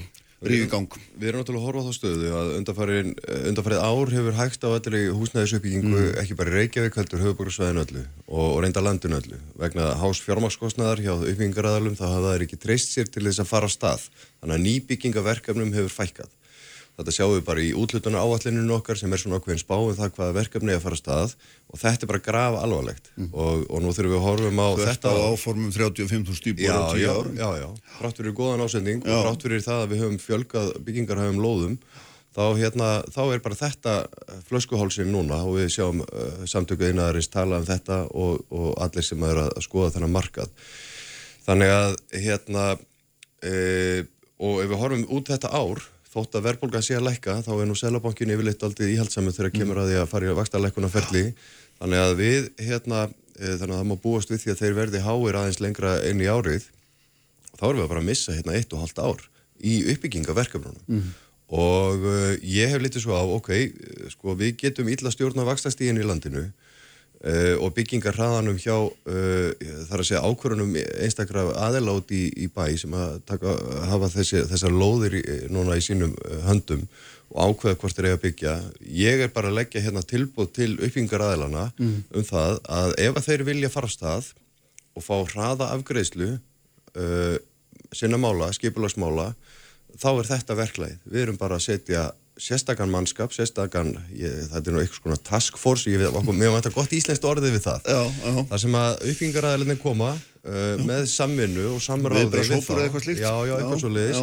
rífi í gang? Við erum náttúrulega að horfa á þá stöðu að undanfarið, undanfarið ár hefur hægt á allir húsnæðisuppbyggingu Mm. ekki bara Reykjavík heldur höfuborgarsvæðinu öllu og, og reynda landinu öllu. Vegna hás fjármakskostnaðar hjá uppbyggingaraðalum þá hafa það ekki treyst sér til þess að fara á stað. Þannig að nýbyggingaverkefnum hefur fækkað. Þetta sjáum við bara í útlutuna áallinu okkar sem er svona ákveðin spá um það hvaða verkefni er að fara stað og þetta er bara graf alvarlegt og, og nú þurfum við að horfum á Mm. Ert þetta á áformum 35.000 íbúar já, á 10 já, árum. já, já, frátt fyrir góðan ásending Já. og frátt fyrir það að við höfum fjölgað byggingarhæfum lóðum þá, hérna, þá er bara þetta flöskuhálsinn núna og við sjáum uh, samtöku einaðarins tala um þetta og, og allir sem er að skoða þennan markað þannig að hérna e, og ef við horfum út þetta ár þótt að verðbólgan sé að lækka þá er nú selabankin yfirleitt aldrei íhaldsamur þegar kemur að því að fara í vakstarleikuna ferli þannig að við hérna e, þannig að það má búast við því að þeir verði háir aðeins lengra inn í árið þá erum við bara að missa hérna eitt og halvt ár í uppbyggingaverkefnunum og uh, ég hef litið svo á, ok, uh, sko við getum illa stjórna vakstastíðin í landinu uh, og byggingar hraðanum hjá, uh, þar að segja ákvörunum einstakra aðela út í, í bæ sem að taka, hafa þessi, þessar lóðir í, núna í sínum höndum og ákveða hvort þeir eiga að byggja. Ég er bara að leggja hérna tilbúð til uppbyggingar aðelana Mm. um það að ef að þeir vilja fara stað og fá hraða afgreðslu uh, sinna mála, skipulagsmála þá er þetta verklæð. Við erum bara að setja sérstakann mannskap, sérstakann, þetta er nú eitthvað svona task force, ég veit, mér vantar gott íslenskt orðið við það. Já, já. Það sem að uppbyggingaræðilegni koma uh, með samvinnu og samráði Viðbragðshópur eða eitthvað slíkt? Já, já, eitthvað svo leiðis.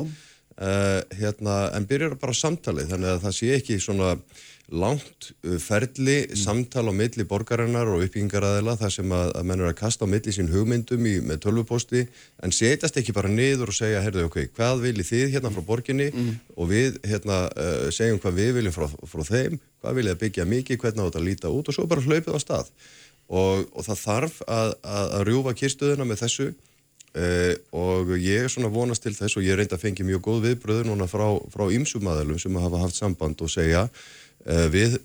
Uh, hérna, en byrjar bara samtalið, þannig að það sé ekki svona langt uh, ferli, samtal á milli borgarinnar og uppbyggingaræðila þar sem að, að menn er að kasta á milli sín hugmyndum í, með tölvuposti en setjast ekki bara niður og segja, herðu, ok, hvað viljið þið hérna frá borginni? Og við hérna uh, segjum hvað við viljum frá, frá þeim, hvað viljið að byggja mikið, hvernig á þetta að líta út og svo bara hlaupið á stað. Og, og það þarf að, að, að rjúfa kyrstöðuna með þessu uh, og ég er svona vonast til þess og ég reynda að fengi mjög góð viðbröðu núna frá, frá ymsum aðalum sem hafa haft samband og segja við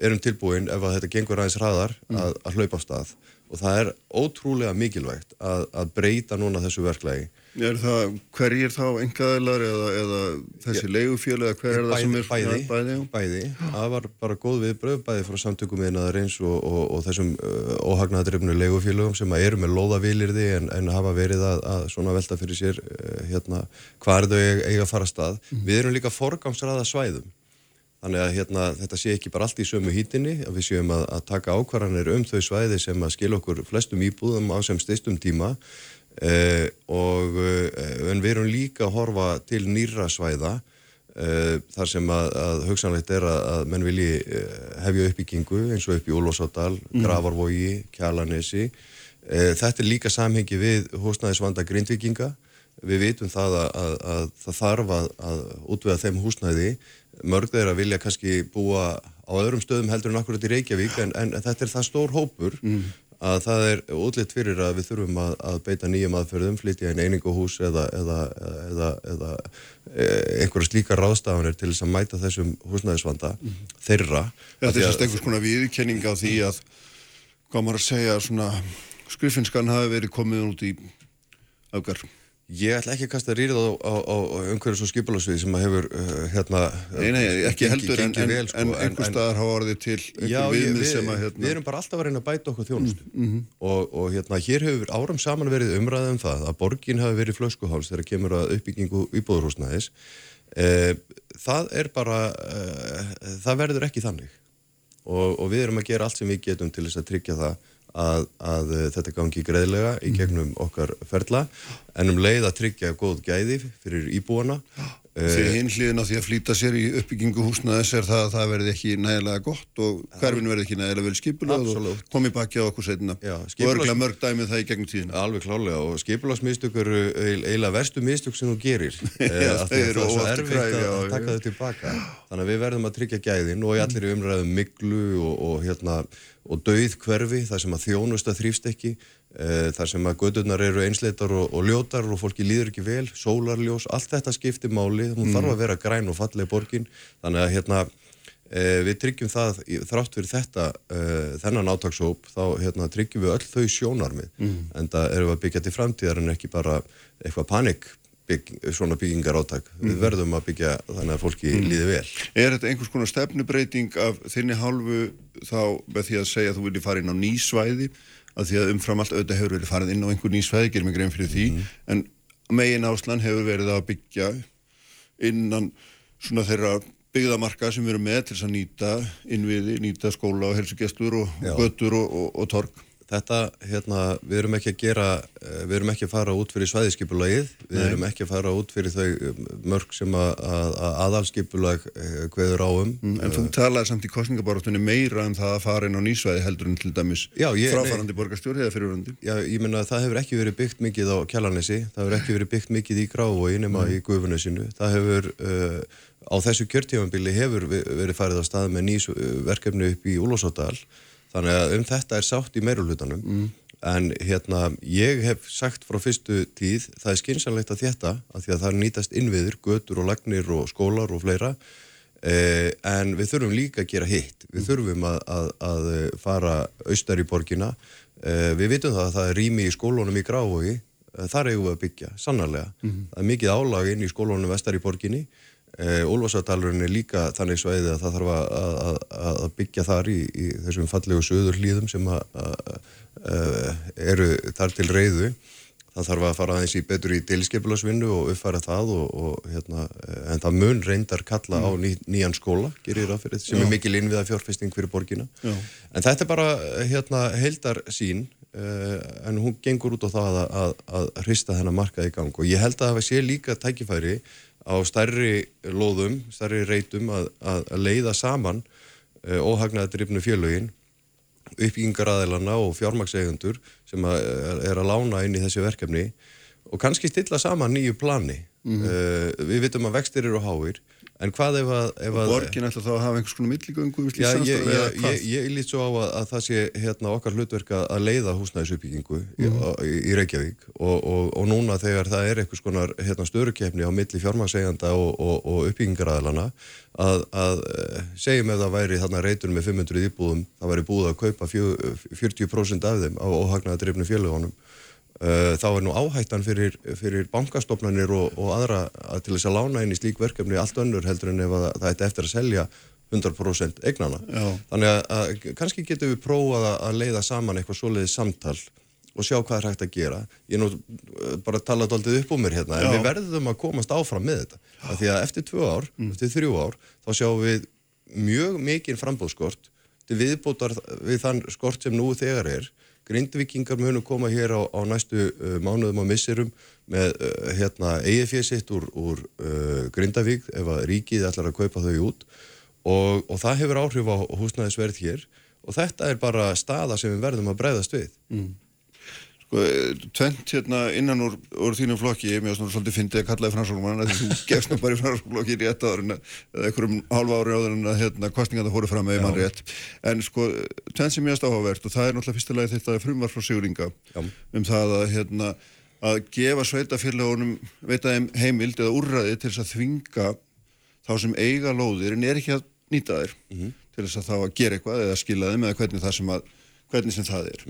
erum tilbúin ef að þetta gengur aðeins hraðar að, að hlaupa á stað. Og það er ótrúlega mikilvægt að, að breyta núna þessu verklagi. Er það, hverjir þá engaðilar eða, eða þessi leigufjölu eða hver er það sem er bæði, bæði, bæði. það var bara góð viðbröð bæði frá samtökum einaðar eins og, og, og þessum uh, óhagnaðadrifnu leigufélögum sem eru með lóðavílirði en, en hafa verið að, að svona velta fyrir sér hérna, hvað er þau eiga, að fara að stað. Við erum líka forgangsraða svæðum þannig að hérna, þetta sé ekki bara allt í sömu hýtinni að við séum að, að taka ákvarðanir um þau svæði sem að skilja okkur flestum íbúðum á sem styrstum tíma eh, og eh, en við erum líka að horfa til nýra svæða eh, þar sem að, að hugsanlegt er að, að menn vilji eh, hefja uppbyggingu eins og upp í Úlfarsárdal, Mm. Gravarvogi, Kjalanesi eh, þetta er líka samhengi við húsnæðisvanda grindvikinga við vitum það að, að, að það þarf að, að útvega þeim húsnæði mörg þeir að vilja kannski búa á öðrum stöðum heldur en akkurat í Reykjavík en, en þetta er það stór hópur að það er útlitt fyrir að við þurfum að, að beita nýjum aðferðum, flytja inn eininguhús eða, eða, eða, eða e, einhverja slíkar ráðstafanir til þess að mæta þessum húsnæðisvanda þeirra. Þetta er sérst einhvers konar viðkenning á því að, hvað maður að segja, svona skrifinskan hafi verið komið út í öfgar. Ég ætla ekki að kasta rýrið á, á, á umhverjus og skipularsvið sem að hefur uh, hérna Nei, nei, ekki gengi- heldur en, gengið en, vel, sko, en einhver staðar hafa orðið til einhver viðmið við, sem að hérna, við erum bara alltaf að reyna að bæta okkur þjónustu. Mhm. og, og hérna hér hefur áram saman verið umræðið um það að borgin hafi verið flöskuháls þegar kemur að uppbyggingu íbúðurhúsnæðis e, það er bara e, það verður ekki þannig. Og, og við erum að gera allt sem við getum til þess að tryggja það að, að eh, þetta gangi greiðlega í gegnum okkar ferla en um leið að tryggja góð gæði fyrir íbúana Því hinn hliðin á því að flýta sér í uppbyggingu húsnaðis er það að það verði ekki nægilega gott og hverfin verði ekki nægilega vel skipulega og komi baki á okkur setna og skipulags- örgla mörg dæmið það í gegnum tíðina. Alveg klálega og skipulagsmistök eru eiginlega verstu mistök sem þú gerir eh, Já, að þau eru það er svo óaftur erfitt kræf, að, já, já. taka þau tilbaka þannig að við verðum að tryggja gæðin og í allir umræðum miklu og, og, hérna, og dauð hverfi þar sem að þjónusta þrýfst ekki þar sem að gödurnar eru einsleitar og, og ljótar og fólki líður ekki vel sólarljós, allt þetta skiptir máli hún Mm. þarf að vera græn og falleg borgin þannig að hérna e, við tryggjum það, þrátt fyrir þetta e, þennan átakshóp, þá hérna, tryggjum við öll þau sjónarmið Mm. en það við að byggja til framtíðar en ekki bara eitthvað panik bygg, svona byggingar átak við Mhm. verðum að byggja þannig að fólki Mhm. líði vel Er þetta einhvers konar stefnubreiting af þinni hálfu þá með því að segja að þú vilji fara inn á nýsvæði að því að umfram allt auðvitað hefur verið farið inn á einhver nýsvæði, gerum við grein fyrir því. En megin áslan hefur verið að byggja innan svona þeirra byggðamarka sem við erum með til þess að nýta innviði, nýta skóla og helsugestur og götur og, og, og torg þetta, hérna, við erum ekki að gera eh, við erum ekki að fara út fyrir svæðiskipulagið við Nei. erum ekki að fara út fyrir þau um, mörg sem að, að, að aðalskipulag hveður á um Mm, En þú talaði samt í kostningabarátunni meira um það að fara inn á nýsvæði heldur en til dæmis Já, ég- fráfarandi borgarstjóri eða fyrirvarandi Já, ég menna að það hefur ekki verið byggt mikið á Kjallanesi, það hefur ekki verið byggt mikið í Grávogi nema Nei. í Gufunesinu það hefur, uh, á þessu kjörtífambili hefur verið farið á stað með nýs verkefni upp í Úlósóttal þannig að um þetta er sátt í meirulhutanum en hérna, ég hef sagt frá fyrstu tíð, það er skynsanlegt að þetta, að því að það nýtast innviður, götur og lagnir og skólar og fleira. Eh, en við þurfum líka að gera hitt. Við þurfum að, að, að fara austar í borgina. Eh, við vitum það að það er rými í skólunum í Grávói eh, þar eigum við að byggja, sannarlega. Mhm. það er mikið álag inn í skólunum vestar í borginni eh, Úlfarsadalurinn er líka þannig sveiði að það þarf að, að, að byggja þar í, í þessum fallegu söður hlýðum sem að, að eru þar til reyðu það þarf að fara aðeins í betur í tilskipulasvinnu og uppfæra það og, og hérna, eh, en það mun reyndar kalla á ný, nýjan skóla, gerir það fyrir sem Já. er mikil innviða fjárfesting fyrir borgina Já. en þetta er bara eh, hérna heildar sín en hún gengur út á það að, að, að hrista þennan markað í gang og ég held að það sé líka tækifæri á stærri lóðum, stærri reytum að, að, að leiða saman uh, óhagnaðadrifnu félögin uppbyggingaraðilana og fjármakseigundur sem að, er að lána inn í þessi verkefni og kannski stilla saman nýju plani Mhm. uh, við vitum að vextir eru háir en hvað ef að, ef að Borgin ætla þá að hafa einhvers konar milligöngu Já, ég, ég, ég, ég lít svo á að, að það sé hérna, okkar hlutverk að leiða húsnæðisuppbyggingu í, Mhm. í, í Reykjavík og, og, og núna þegar það er eitthvað skonar hérna, störukefni á milli fjármagseganda og, og, og uppbyggingaraðalana að, að eh, segjum ef það væri þarna reytur með 500 íbúðum það væri búið að kaupa fjö, 40% af þeim á óhagnaða drifnu fjölugunum þá er nú áhættan fyrir, fyrir bankastofnanir og, og aðra að til þess að lána inn í slík verkefni allt önnur heldur en ef að, það ætti eftir að selja 100% eignana. Já. Þannig að, að kannski getum við prófað að- leiða saman eitthvað svoleiðið samtal og sjá hvað er hægt að gera. Ég er nú uh, bara að tala daldið upp um mér hérna, en Já. við verðum að komast áfram með þetta. Af því að eftir tvö ár, eftir þrjú ár, þá sjáum við mjög mikinn frambóðskort til viðbótar við þann skort sem nú þegar er. Grindvikingar munu koma hér á, á næstu uh, mánuðum og misserum með uh, hérna, eigið sitt úr, úr uh, Grindavík ef að ríkið ætlar að kaupa þau út og, og það hefur áhrif á húsnæðisverð hér og þetta er bara staða sem við verðum að bregðast við. Mm. Sko, eh, tvent hérna innan úr, úr þínum flokki, ég mjög svolítið fyndið að kallaði franskólmann að þú gefst nú bara í franskólflokki rétt áður en að, eða einhverjum hálfa ári áður en að hérna, kostninga það fóru fram með mann rétt. En sko, tvent sem mjög áhugavert og það er náttúrulega fyrsta lagi þetta frumvar frá Sigurlinga um það að hérna, að gefa sveitafélagunum veita þeim heimild eða úrræði til þess að þvinga þá sem eiga lóðir en er ekki að nýta þér til þess að þá að gera eitthvað eða skila þeim eða hvernig sem, að, hvernig sem það er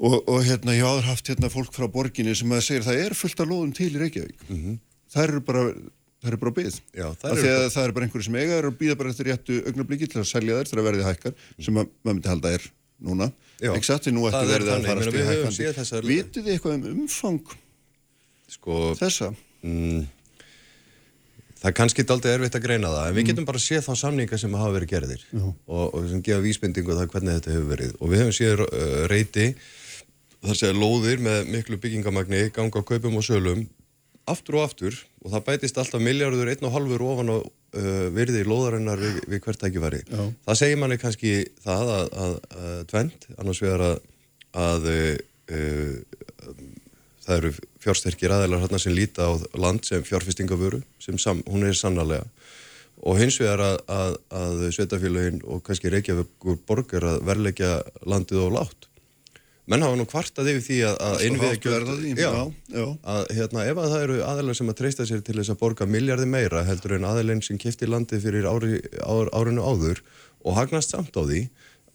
og, og hérna, ég áður haft hérna fólk frá borginni sem að segir það er fullt af lóðum til í Reykjavík. Mhm. Það eru bara, það eru bara byggð. Já, það eru að bara- það eru bara einhverju sem eiga þær og býða bara eftir réttu augnabliki til að selja þær þegar verðið hækkar, sem að maður myndi halda er núna. Ekki satt, því nú Það ætti er verðið að fara höfum hækkandi. Vitið þið eitthvað um umfang sko, þessa? Mm, það er kannski daldið erfitt að greina það, en Mm. við getum bara séð þá samninga sem hafa verið gerðir og, og sem gefa vísbendingu það hvernig þetta hefur verið. Og við höfum séð uh, reyti, þar segja lóðir með miklu byggingamagni, ganga á kaupum og sölum, aftur og aftur og það bætist alltaf miljardur einn og halvur ofan á uh, virði lóðarinnar við, við hvert tækifæri. Já. Það segir manni kannski það að, að, að tvent, annars vegar að, að uh, það eru fjársterkir aðeinar hérna sem líta á land sem fjárfestingavöru, sem sam, hún er sannarlega og hins vegar að, að, að sveitafélagin og kannski Reykjavíkur borgar að verleggja landið og látt. Menn hafa nú kvartað yfir því að, að innviða já. að hérna, ef að það eru aðeinar sem að treysta sér til þess að borga miljardi meira heldur en aðeilin sem kifti landið fyrir ári, ár, árinu áður og hagnast samt á því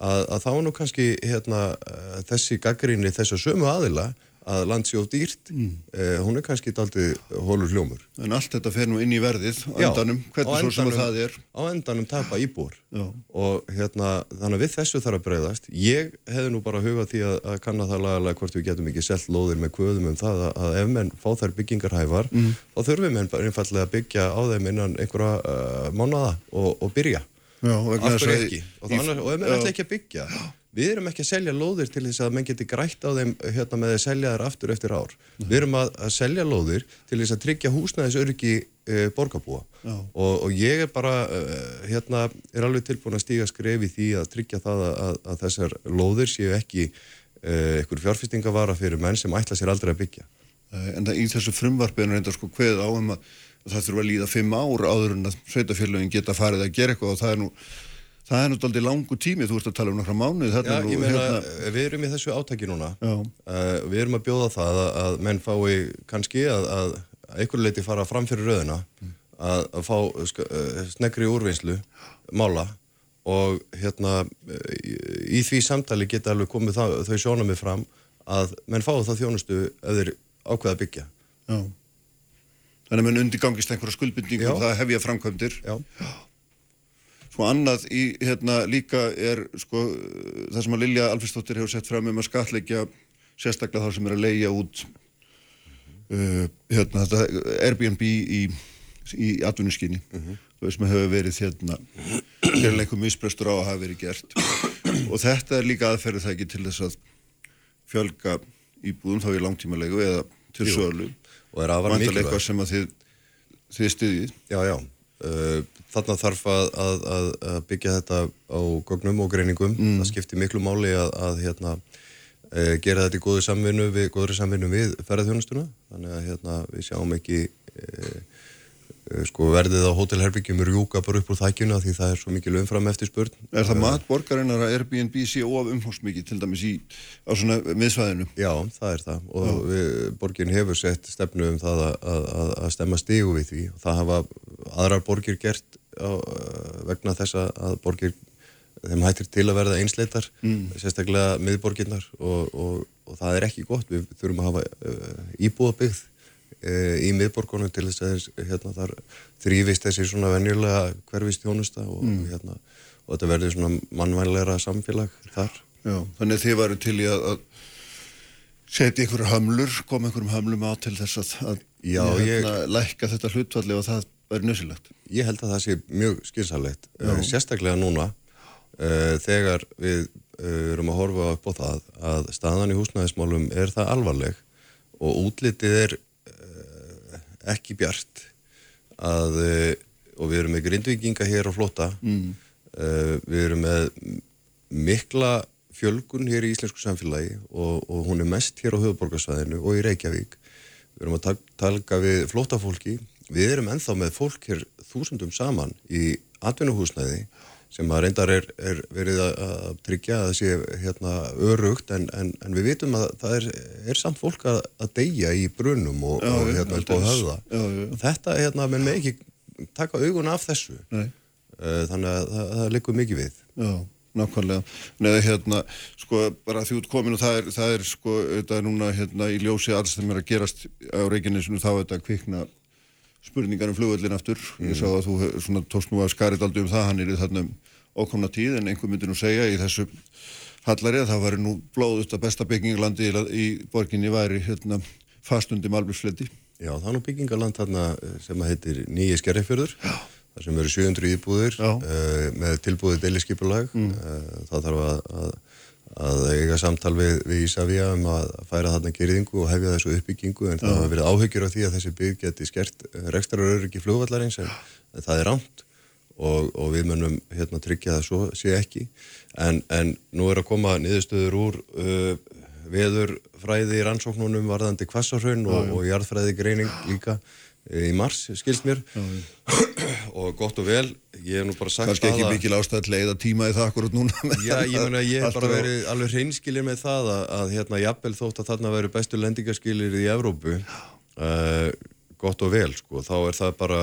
að, að þá nú kannski hérna, eh, þessi gaggrinni þess að sömu aðila að land sé of dýrt Mm. eh, hún er kannski daldið hólur hljómur En allt þetta fer nú inn í verðið á Já, endanum, á hvernig svo sem að endanum- það er. á endanum tapa íbúr Já. og hérna þannig að við þessu þarf að breyðast ég hefði nú bara hugað því að, að kanna það lagalega hvort við getum ekki selt lóðir með kvöðum um það að, að ef menn fá þær byggingarhæfar Mm. þá þurfum menn bara einfallega að byggja á þeim innan einhverja uh, mánaða og, og byrja Já, og, annars, og ef menn já. ætla ekki að byggja við erum ekki að selja lóðir til þess að menn geti grætt á þeim hérna með að selja þær aftur eftir ár. Við erum að, að selja lóðir til þess að tryggja húsnæðisöryggi uh, borgarbúa. Já. og, og ég er bara uh, hérna er alveg tilbúin að stíga skref í því að tryggja það að, að, að þessar lóðir séu ekki uh, einhver fjárfestingavara fyrir menn sem ætla sér aldrei að byggja. En það, í þessu frumvarpi er reyndar sko kveð á um að það þurfa að líða fimm ár áður en að sveitafélagin geta farið að gera eitthvað og það er nú það er daldi langu tími, þú ert að tala um nokkra mánuð Já, nú, ég meina, hérna, við erum í þessu átaki núna uh, við erum að bjóða það að, að menn fái kannski að, að einhverju leiti fara fram fyrir röðina að, að fá uh, snegri úrvinnslu mála og hérna í, í því samtali geta alveg komið það, þau sjónamið fram að menn fái það þjónustu ef þeir ákveða að byggja já. Þannig að mun undirgangist einhverja skuldbindingu Já. og það hefja framkvæmdir. Já. Svo annað í, hérna, líka er, sko, það sem að Lilja Alfriðsdóttir hefur sett fram um að skatleggja sérstaklega þá sem er að leigja út uh, hérna, þetta Airbnb í, í atvinnuskinni. Þú veist, maður hefur verið hérna, gerðilega einhver misbrestur á að hafa verið gert. og þetta er líka aðferðið það ekki til þess að fjölga íbúðum þá í langtímalegu eða til sölu. og er afar Vantarlega mikilvægt sem að þið, þið styðjið. Já, já. Uh, þarna þarf að, að, að, byggja þetta á gögnum og greiningum. Það skiptir miklu máli að, að hérna, uh, gera þetta í góðu samvinnu við, góðri við ferðarþjónustuna. Þannig að hérna, við sjáum ekki uh, sko, verðið á hótelherbyggjum rjúka bara upp úr þækjuna því það er svo mikil umfram eftir spurn. Er það mat borgarinnar að Airbnb sé of umfómsmikið til dæmis í, á svona miðsvæðinu? Já, það er það og við, borgin hefur sett stefnu um það að, að, að stemma stígu við því og það hafa aðrar borgir gert á, vegna þess að borgir þeim hættir til að verða einsleitar Mm. sérstaklega miðborginnar og, og, og það er ekki gott, við þurfum að hafa íbúðabyggð uh, í miðborgunum til þess að þess, hérna, þar þrýfist þessi svona venjulega hverfist þjónusta og, Mm. hérna, og þetta verður svona mannvænleira samfélag þar Já, þannig þið varu til í að, að setja ykkur hömlur, koma ykkurum hömlum á til þess að, að Já, ég- hérna, lækka þetta hlutfalli og það væri nössilegt. Ég held að það sé mjög skynsalegt, Já. uh, sérstaklega núna uh, þegar við uh, erum að horfa upp á það að staðan í húsnæðismálum er það alvarleg og útlitið er ekki bjart að, uh, og við erum með grindvikinga hér á flóta, Mm. uh, við erum með mikla fjölgun hér í íslensku samfélagi og, og hún er mest hér á höfuborgarsvæðinu og í Reykjavík. Við erum að talga við flótafólki. Við erum ennþá með fólk hér þúsundum saman í atvinnuhúsnæði sem að reyndar er, er verið að, tryggja að það sé hérna örugt en, en, en við vitum að það er, er samt fólk að, að deyja í brunum og, Já, og hérna upp á höfða. Já, já. Þetta hérna, menn með ekki taka augun af þessu. Nei. Eh, Þannig að það, það liggur mikið við. Já. nákvæmlega. Neða hérna, sko, bara því út komin og það er, það er sko, þetta er núna hérna í ljósi alls sem er að gerast á Reykjanesinu þá er þetta kvikna spurningar um flugvöllin aftur. Ég sá að þú tókst nú að skarið aldrei um það, hann er í þarna um ókomna tíð en einhver myndi nú segja í þessu hallari að það væri nú blóðust að besta bygginglandi í, í borginni væri hérna fastundi malbjörnsfleti. Já, það er nú byggingaland þarna eh, sem að heitir Nýji Skerrifjörður þar sem eru 700 íbúðir uh, með tilbúið deiliskypulag mm. uh, það þarf að, að, að eiga samtal við, við Ísafja um að færa þarna gerðingu og hefja þessu uppbyggingu en það Já. hafa verið áhyggjur af því að þessi bygg geti skert rekstraröryggi flugvallarins en, en það er rámt og, og við munum hérna tryggja það svo sé ekki en, en nú er að koma niðurstöður úr uh, veðurfræði rannsóknunum varðandi kvassarhraun og, Já, já. og jarðfræði greining líka eh, í mars, skilst mér og gott og vel ég hef nú bara sagt Kannski ekki það að- mikil ástæð til að leiða tíma í það akkurat núna. Já, ég meina, ég hef bara verið alveg hreinskilir með það að, að hérna, jafnvel þótt að þarna veru bestu lendingaskilir í Evrópu uh, gott og vel, sko, þá er það bara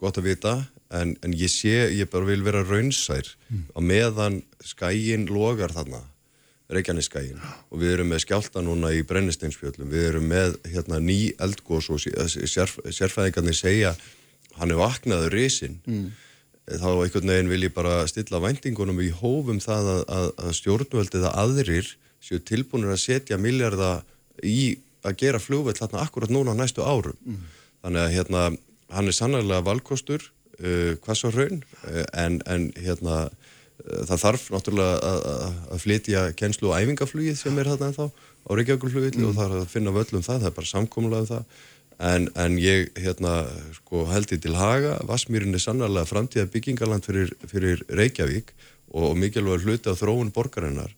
gott að vita, en, en ég sé ég bara vil vera raunsær. Á meðan skæin logar þarna Reykjanesskæin og við erum með skjálta núna í brennisteinsfjöllum við erum með hérna, ný eldgós og sérf, sérfæðingarnir segja hann er vaknaður risinn Mm. þá einhvern veginn vil ég bara stilla væntingunum í hófum það að, að, að stjórnvöldið að aðrir séu tilbúinir að setja miljarda í að gera flugveld þarna akkurat núna á næstu árum. Þannig að hérna, hann er sannarlega valkostur, uh, hvað svo raun, uh, en, en hérna, uh, það þarf náttúrulega að, flytja kennslu og æfingaflugið sem er þarna ennþá á Reykjavíkulflugilli og það er að finna völlum það, það er bara samkomulega um það. En, en ég hérna, sko, held ég til haga, Vassmýrin er sannarlega framtíða byggingarland fyrir, fyrir Reykjavík og, mikilvægur hluti af þróun borgarinnar.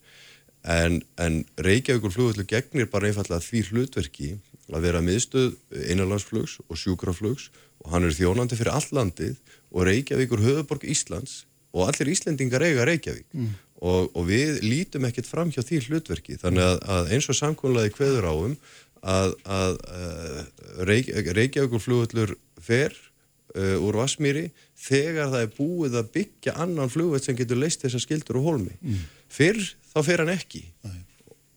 En, en Reykjavíkur flugvöldu gegnir bara einfallega því hlutverki að vera miðstöð innanlandsflugs og sjúkraflugs og hann er þjónandi fyrir all landið og Reykjavíkur höfuborg Íslands og allir Íslendingar eiga Reykjavík Mm. og, og við lítum ekkert fram hjá því hlutverki þannig að, að eins og samkvæmlega kveður áum að, að uh, Reyk, Reykjavíkur flugvöllur fer uh, úr Vassmýri þegar það er búið að byggja annan flugvöld sem getur leist þessar skildur og hólmi. Mm. fyrr þá fer hann ekki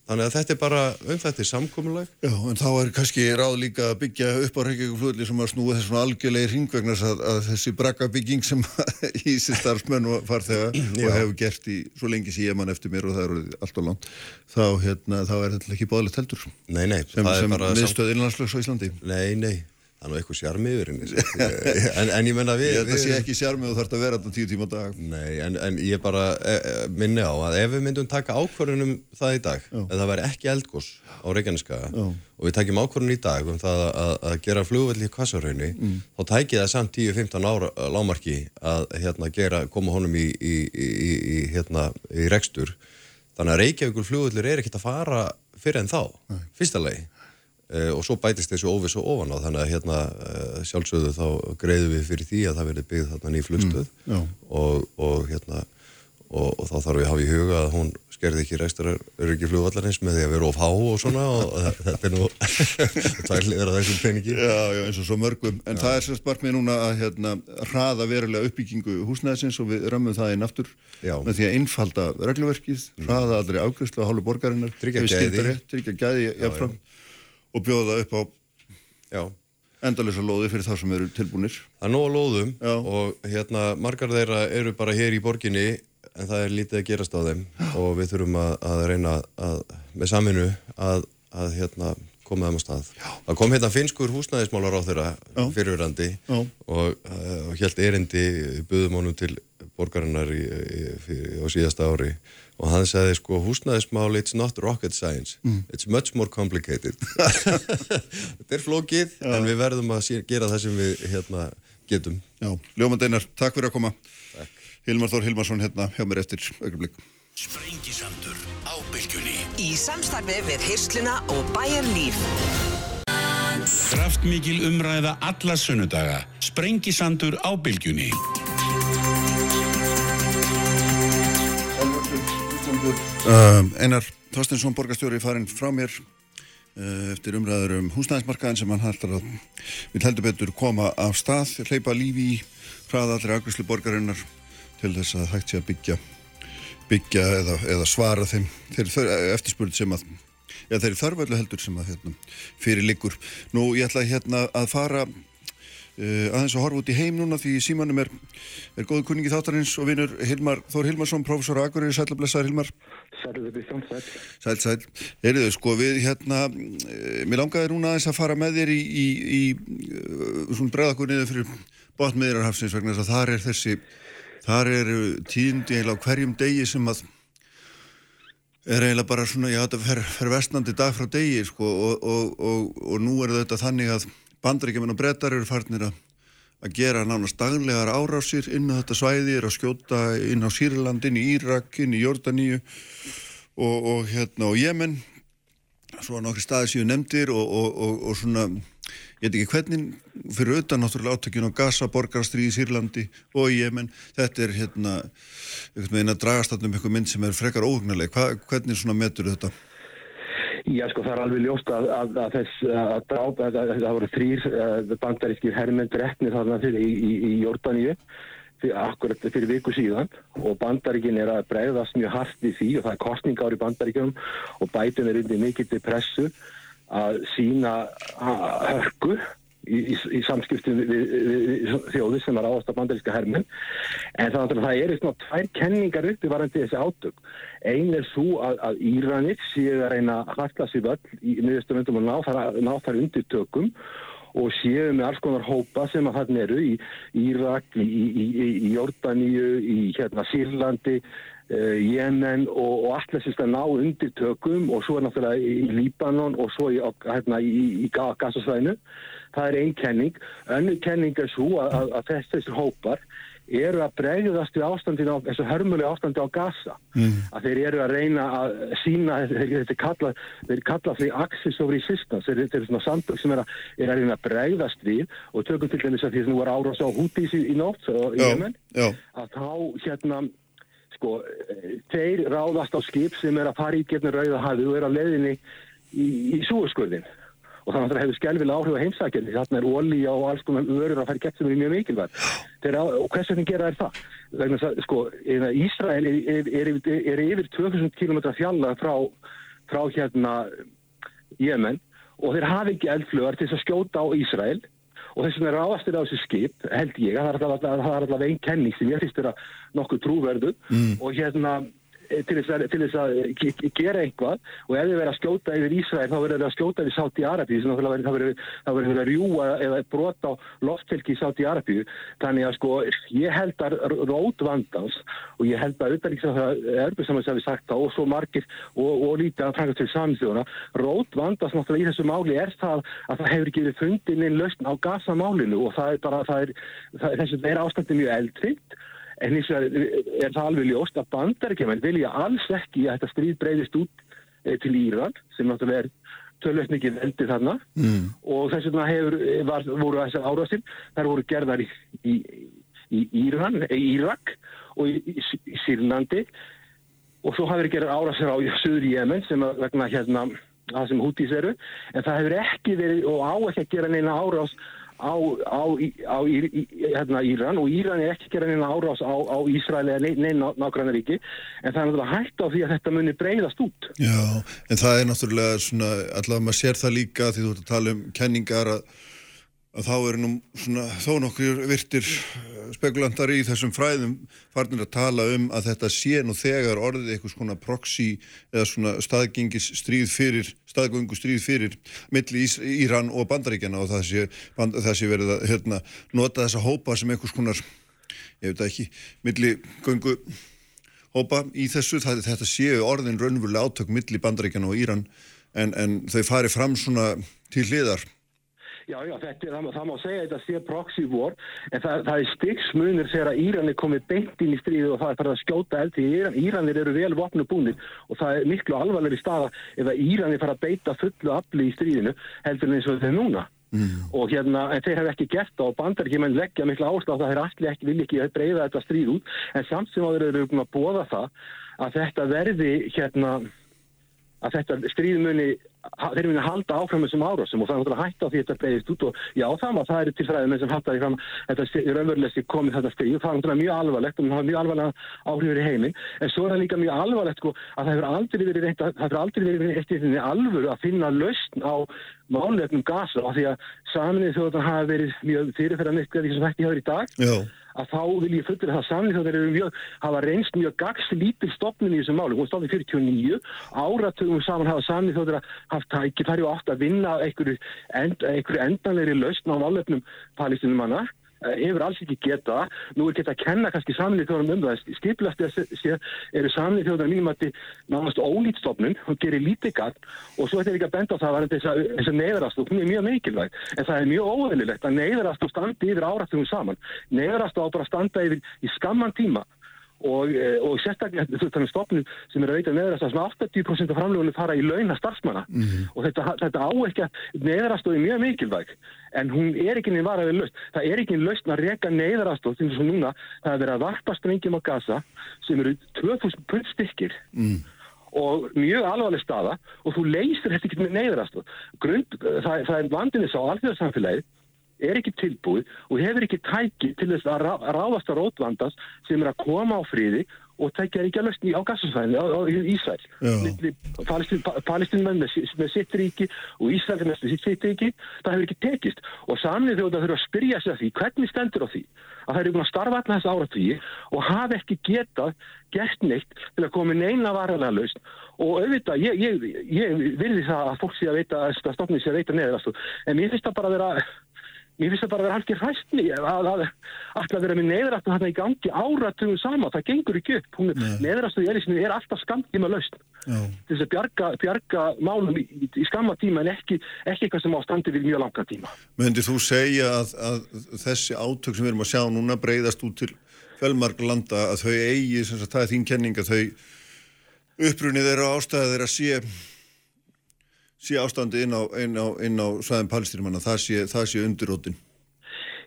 þannig að þetta er bara um þetta samkomulag. Já, en þá er kannski ráð líka að byggja upp á Reykjavík sem að snúa þessum algjörlega hringvegna að, að þessi brakka bygging sem hýsir starfsmenn og farþega Já. og hefur gert í svo lengi ég mann eftir mér og það eru allt og langt þá, hérna, þá er þetta ekki báðilegt heldur. Nei, nei, sem, sem miðstöð innlandsflöks á Íslandi. Nei, nei, það er nú eitthvað sjarmi yfir henni en, en ég menna við Ég held að við- sé ekki sjarmi og þarf að vera þetta tíu tíma dag. Nei, en, en ég bara e, e, minni á að ef við myndum taka ákvörðunum það í dag, ef það væri ekki eldgós á Reykjaneskaga Já. og við takjum ákvörðun í dag um það að, að gera flugvelli í Kvassarhaunni, Mm. þá tæki það samt 10-15 ára lámarki að hérna, gera, koma honum í, í, í, hérna, í rekstur. Þannig að Reykjavíkur flugvellur er ekkert að fara fyrir en þá, fyrsta lagi og svo bætist þessu óviss og ofan á þannig að hérna uh, sjálfsögðu þá greiðum við fyrir því að það verði byggð þarna ný flugstöð Mm, já. og, og hérna og, og þá þarf við að hafa í huga að hún skerði ekki rekstrar öryggi flugvallarins með því að vera of há og svona og þetta er nú tvær hliðar af þessum peningi Já, já, eins og svo mörgum. En það er sérst markmið núna að hérna, hraða verulega uppbyggingu húsnæðisins og við römmum það inn aftur Já. með því að einfalda regluverkið, hraða allri ágriðslu á hálfu borgarinnar, við gæði. rétt, tryggja gæði og bjóða upp á Já. endalösa lóði fyrir þá sem eru tilbúnir. Það er nóg að lóðum Já. og hérna margar þeirra eru bara hér í borginni en það er lítið að gerast á þeim og við þurfum að, að reyna að, með saminu að, að hérna koma þeim á stað. Já. Það kom hérna finskur húsnæðismálar á þeirra fyrirverandi og, uh, og held erindi buðum honum til borgarinnar í, í, í, á síðasta ári og hann sagði sko húsnæðismál it's not rocket science, Mm. it's much more complicated þetta er flókið en við verðum að gera það sem við hérna getum Já, Ljómand Einar, takk fyrir að koma. Takk. Hilmar Þór Hilmarsson hérna hjá mér eftir augnablik. Sprengisandur á bylgjunni Í samstarfi við Hirsluna og Bæjar Líf. Kraftmikil umræða alla sunnudaga Sprengisandur á bylgjunni Uh, Einar Þorstinsson, borgarstjóri, farinn frá mér uh, eftir umræður um húsnæðismarkaðin sem hann heldur að vil heldur betur koma af stað, hleypa lífi í hraða allri afgjörslu borgarinnar til þess að hægt sé að byggja byggja eða, eða svara þeim þeir eftirspurð sem að já, þeir þarfælu heldur sem að hérna, fyrir liggur. Nú ég ætla hérna að fara aðeins að horfa út í heim núna því símanum er, er góðu kunningi þáttarins og vinur Hilmar, Þór Hilmarsson, professor Akureyri, sæl að blessaður Hilmar. Sæl, sæl Sæl, eriðu sko við hérna, uh, mér langaði núna aðeins að fara með þér í, í, í uh, svona bregðakur niður fyrir botmiðrarhafsins vegna þess að þar er þessi þar er tíundi eiginlega á hverjum degi sem að er eiginlega bara svona, já þetta fer, fer vestnandi dag frá degi sko og, og, og, og nú er þetta þannig að bandaríkjumenn og brettar eru farnir að, að gera nánast daglegar árásir inn á þetta svæði, er að skjóta inn á Sýrland, inn í Írak, inn í Jordaníu og, og hérna og Jemen. Svo að nokkri staði séu nefndir og, og, og svona ég veit ekki hvernig, fyrir auðvitað náttúrulega átökjun á Gaza, borgarstríði í Sýrlandi og í Jemen, þetta er hérna einhvern veginn að dragast um eitthvað mynd sem er frekar óhugnuleg, hvernig svona metur þetta? Já, sko, það er alveg ljóst að, að, að þess að dráp, að, að það voru þrýr bandarískir herrmenn drekni þarna fyrir í, í, í Jórdaníu akkurat fyrir viku síðan. Og bandaríkin er að bregðast mjög hart í því og það er kostningar í bandaríkjum og bætun er undir mikill pressu að sína hörku í, í, í samskiptum við, við, við þjóði sem er áast að bandaríska hermin en þannig að það eru svona tvær kenningar uppi varandi þessi átök. Einn er svo að, að Íranir séu að reyna að halla sér völl í miðurstöndum og ná þar, ná þar undir tökum og séu með alls konar hópa sem að þarna eru í Írak, í, í, í Jórdaníu, í hérna Sýrlandi, uh, Jemen og, og allir sem ná undir tökum og svo er náttúrulega í Líbanon og svo í, hérna, í Gassasvæðinu það er einn kenning. Önnu kenning er svo að, að, að þessir hópar eru að bregðast við ástandin á þessu hörmulega ástandi á gasa mm. að þeir eru að reyna að sína þeir kalla, kalla því axis over resistance, þeir, þeir eru svona samtök sem er að, er að reyna að bregðast við og tökum til dæmis að því að nú var árás á hútís í, í nótt og í Jemen að þá hérna sko, þeir ráðast á skip sem er að fara í getnur rauðahæðu og er að leiðinni í, í súaskurðin og þannig að það hefur skelvilega áhrif á heimsækjandi. Þarna er ólíja og alls konar vörur að fara gett sem er mjög mikilvægt og hvers vegna gera þær það? Þegar að sko, Ísrael er, er, er, er yfir 2000 km fjalla frá, frá hérna Jemen. Og þeir hafi ekki eldflögar til að skjóta á Ísrael. Og þess vegna ráðastir á þessu skip held ég. Að það er alltaf einn kenning sem ég finnst vera nokkuð trúverðu mm. og hérna til þess að, til þess að gera eitthvað. Og ef þið verður að skjóta yfir Ísrael þá verður það að skjóta yfir Sáti Arabíu þá verður það að rjúa eða brota á lofthelgi í Sáti Arabíu. Þannig að sko ég held að rót vandans og ég held að auðvitað erfið sem við sagt þá og svo margir og, og lítið að franga til samþjóðuna rót vandans náttúrulega í þessu máli er það að það hefur ekki verið fundin einn lausn á gasamálinu og það er bara það er, það er, er ástandi mjög eldfitt En eins og er það alveg ljóst að bandaríkjumenn vilja alls ekki að þetta stríð breyðist út e, til Íran sem náttúrulega er tölvöld mikið veldi þarna. Mm. og þess vegna hefur, var, voru þessar árásinn, þar voru gerðar í, í, í Íran, í Írak og í, í Sýrlandi. Og svo hafður gerðar árásir á söður Jemen sem vegna hérna það sem hútís eru. En það hefur ekki verið og á ekki að gera neina árás á, á, á í, hérna, Íran og Íran er ekki gera neina árás á, Ísraeli eða neina nágrannaríki en það er náttúrulega hægt á því að þetta muni breyðast út. Já, en það er náttúrulega svona, allavega maður sér það líka því þú ert að tala um kenningar að að þá eru nú svona þó nokkur virtir eh, spekulantar í þessum fræðum farnir að tala um að þetta sé nú þegar orðið eitthvað svona proxy eða svona staðgengis stríð fyrir staðgöngu stríð fyrir milli Íran og Bandaríkjana og það sé, band, það sé verið að hérna, nota þessa hópa sem eitthvað svona ég veit ekki, milli göngu hópa í þessu. Það, þetta séu orðin raunverulega átök milli Bandaríkjana og Íran en, en þau fari fram svona til hliðar Já, já, þetta, það, það má segja þetta sé proxy war, en það, það er styggsmunir þegar að Íran er komið beint inn í stríðu og það er farið að skjóta eldi í Íran. Íranir eru vel vopnubúnir og það er miklu alvarlega í staða ef að Íranir fara að beita fullu afli í stríðinu heldur en eins og þeir núna. Mm. Og hérna, en þeir hef ekki gert það og bandar ekki menn leggja miklu áslá það er allir ekki, vil ekki breyða þetta stríð út, en samt sem áður eru að bóða það að þetta verði hérna að þetta stríðmunni þeir vilja halda áfram þessum árásum og það er náttúrulega hægt á því að þetta breyðist út og já það maður, það eru til fræðum sem halda því fram að þetta raunverulega sé komið þetta stríð og það er náttúrulega mjög alvarlegt og það er mjög alvarlega áhrifur í heiminn en svo er það líka mjög alvarlegt sko að það hefur aldrei verið reynt að, það hefur aldrei verið eitt í þinni alvöru að finna lausn á málefnum gasa af því að saminnið þjóðan hafa verið mjög fyrirferðan að þá vil ég fullir það samlið þá þeir mjög, hafa reynst mjög gags lítil stopnin í þessum málu, hún stofni 49 áratugum saman hafa samlið þá þeir haft tækifæri og átt að vinna einhverju, end, einhverju endanleiri lausn á málefnum palestinum manna hefur alls ekki geta nú er geta að kenna kannski samlið þjóðanum um það. Skipilast sé eru samlið þjóðanum mínum að þið nánast ólítstofnun og gerir lítið gatt og svo er þetta ekki að benda á það var þess að neyðarast hún er mjög mikilvæg. En það er mjög óeðlilegt að neyðarast standi yfir áratugum saman. Neyðarast á bara standa yfir í skamman tíma og, eh, og sérstaklega veist þannig stofnum sem er að veita neðrast að 80% af framlögunum fara í launa starfsmanna. Og þetta, þetta á ekki að neðarastóð er mjög mikilvæg en hún er ekki neina varaðið löst það er ekki löst að reka neðarastóð til þess að núna það er verið að varpa sprengjum á gasa sem eru 2000 pund stykkir og mjög alvarleg staða og þú leysir þetta ekki með neðarastóð Grund, það, það er vandinni sá alþjóðarsamfélagið er ekki tilbúið og hefur ekki tæki til þess að rá- að ráðast að rótvandast sem er að koma á friði og tækja ekki að löstni á gassasvæðinu á, á Ísæl. Palestinmenn með, si- með sitt ríki og Ísæl með sitt, ríki, það hefur ekki tekist. Og samlið þjóða þurfa að spyrja sig að því hvernig stendur á því að það eru búin að starfa alltaf þess áratvíi og hafa ekki getað gert neitt til að koma neina varðarlega lausn. Og auðvitað, ég, ég, ég virði það að fólk sé að veita, að stofnið sé að veita neður en mér finnst það bara að vera Mér finnst það bara að vera halkið hræstni að, að, að, að vera með neðrættu þarna í gangi áratugum sama, það gengur ekki upp. Neðrættu í erisinu er alltaf skamtíma laust til þess að bjarga, bjarga málum í, í, skamma tíma en ekki, ekki eitthvað sem á standi við mjög langa tíma. Myndi þú segja að, að þessi átök sem við erum að sjá núna breyðast út til fjölmark landa að þau eigi, sem sagt, það er þín kenning að þau upprunið þeirra ástæða þeirra sé sé ástandi inn á, á, á svæðin palestýrumanna, það sé, sé undirótin.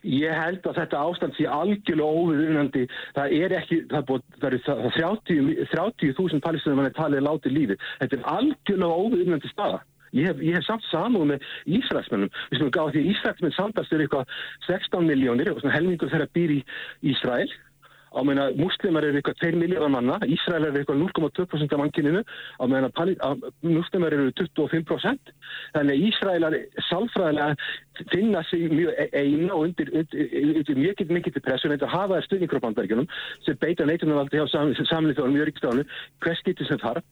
Ég held að þetta ástand sé algjörlega óviðunandi. Það er ekki, það er eru 30 30.000 palestinum mann er talið látið lífið. Þetta er algjörlega óviðunandi staða. Ég hef, ég hef samt samúð með Ísraelsmennum. Við skulum gáða því að Ísraelsmenn samtast er eitthvað 16 miljónir helmingur þeirra býr í Ísrael. Á meina muslimar eru eitthvað 2 miljóðar manna, Ísrael eru eitthvað 0,2% af mannkyninu, á meina muslimar eru 25%. Þannig að Ísraelar sálfræðilega finna sig mjög e- eina og undir, undir, undir mjög mikið til pressu, þetta hafa þær stuðningruppandaríkjunum sem beita neitunarvaldi hjá sam, samlið þjóðanum í öryggstáðinu, hvers getur sem þarf.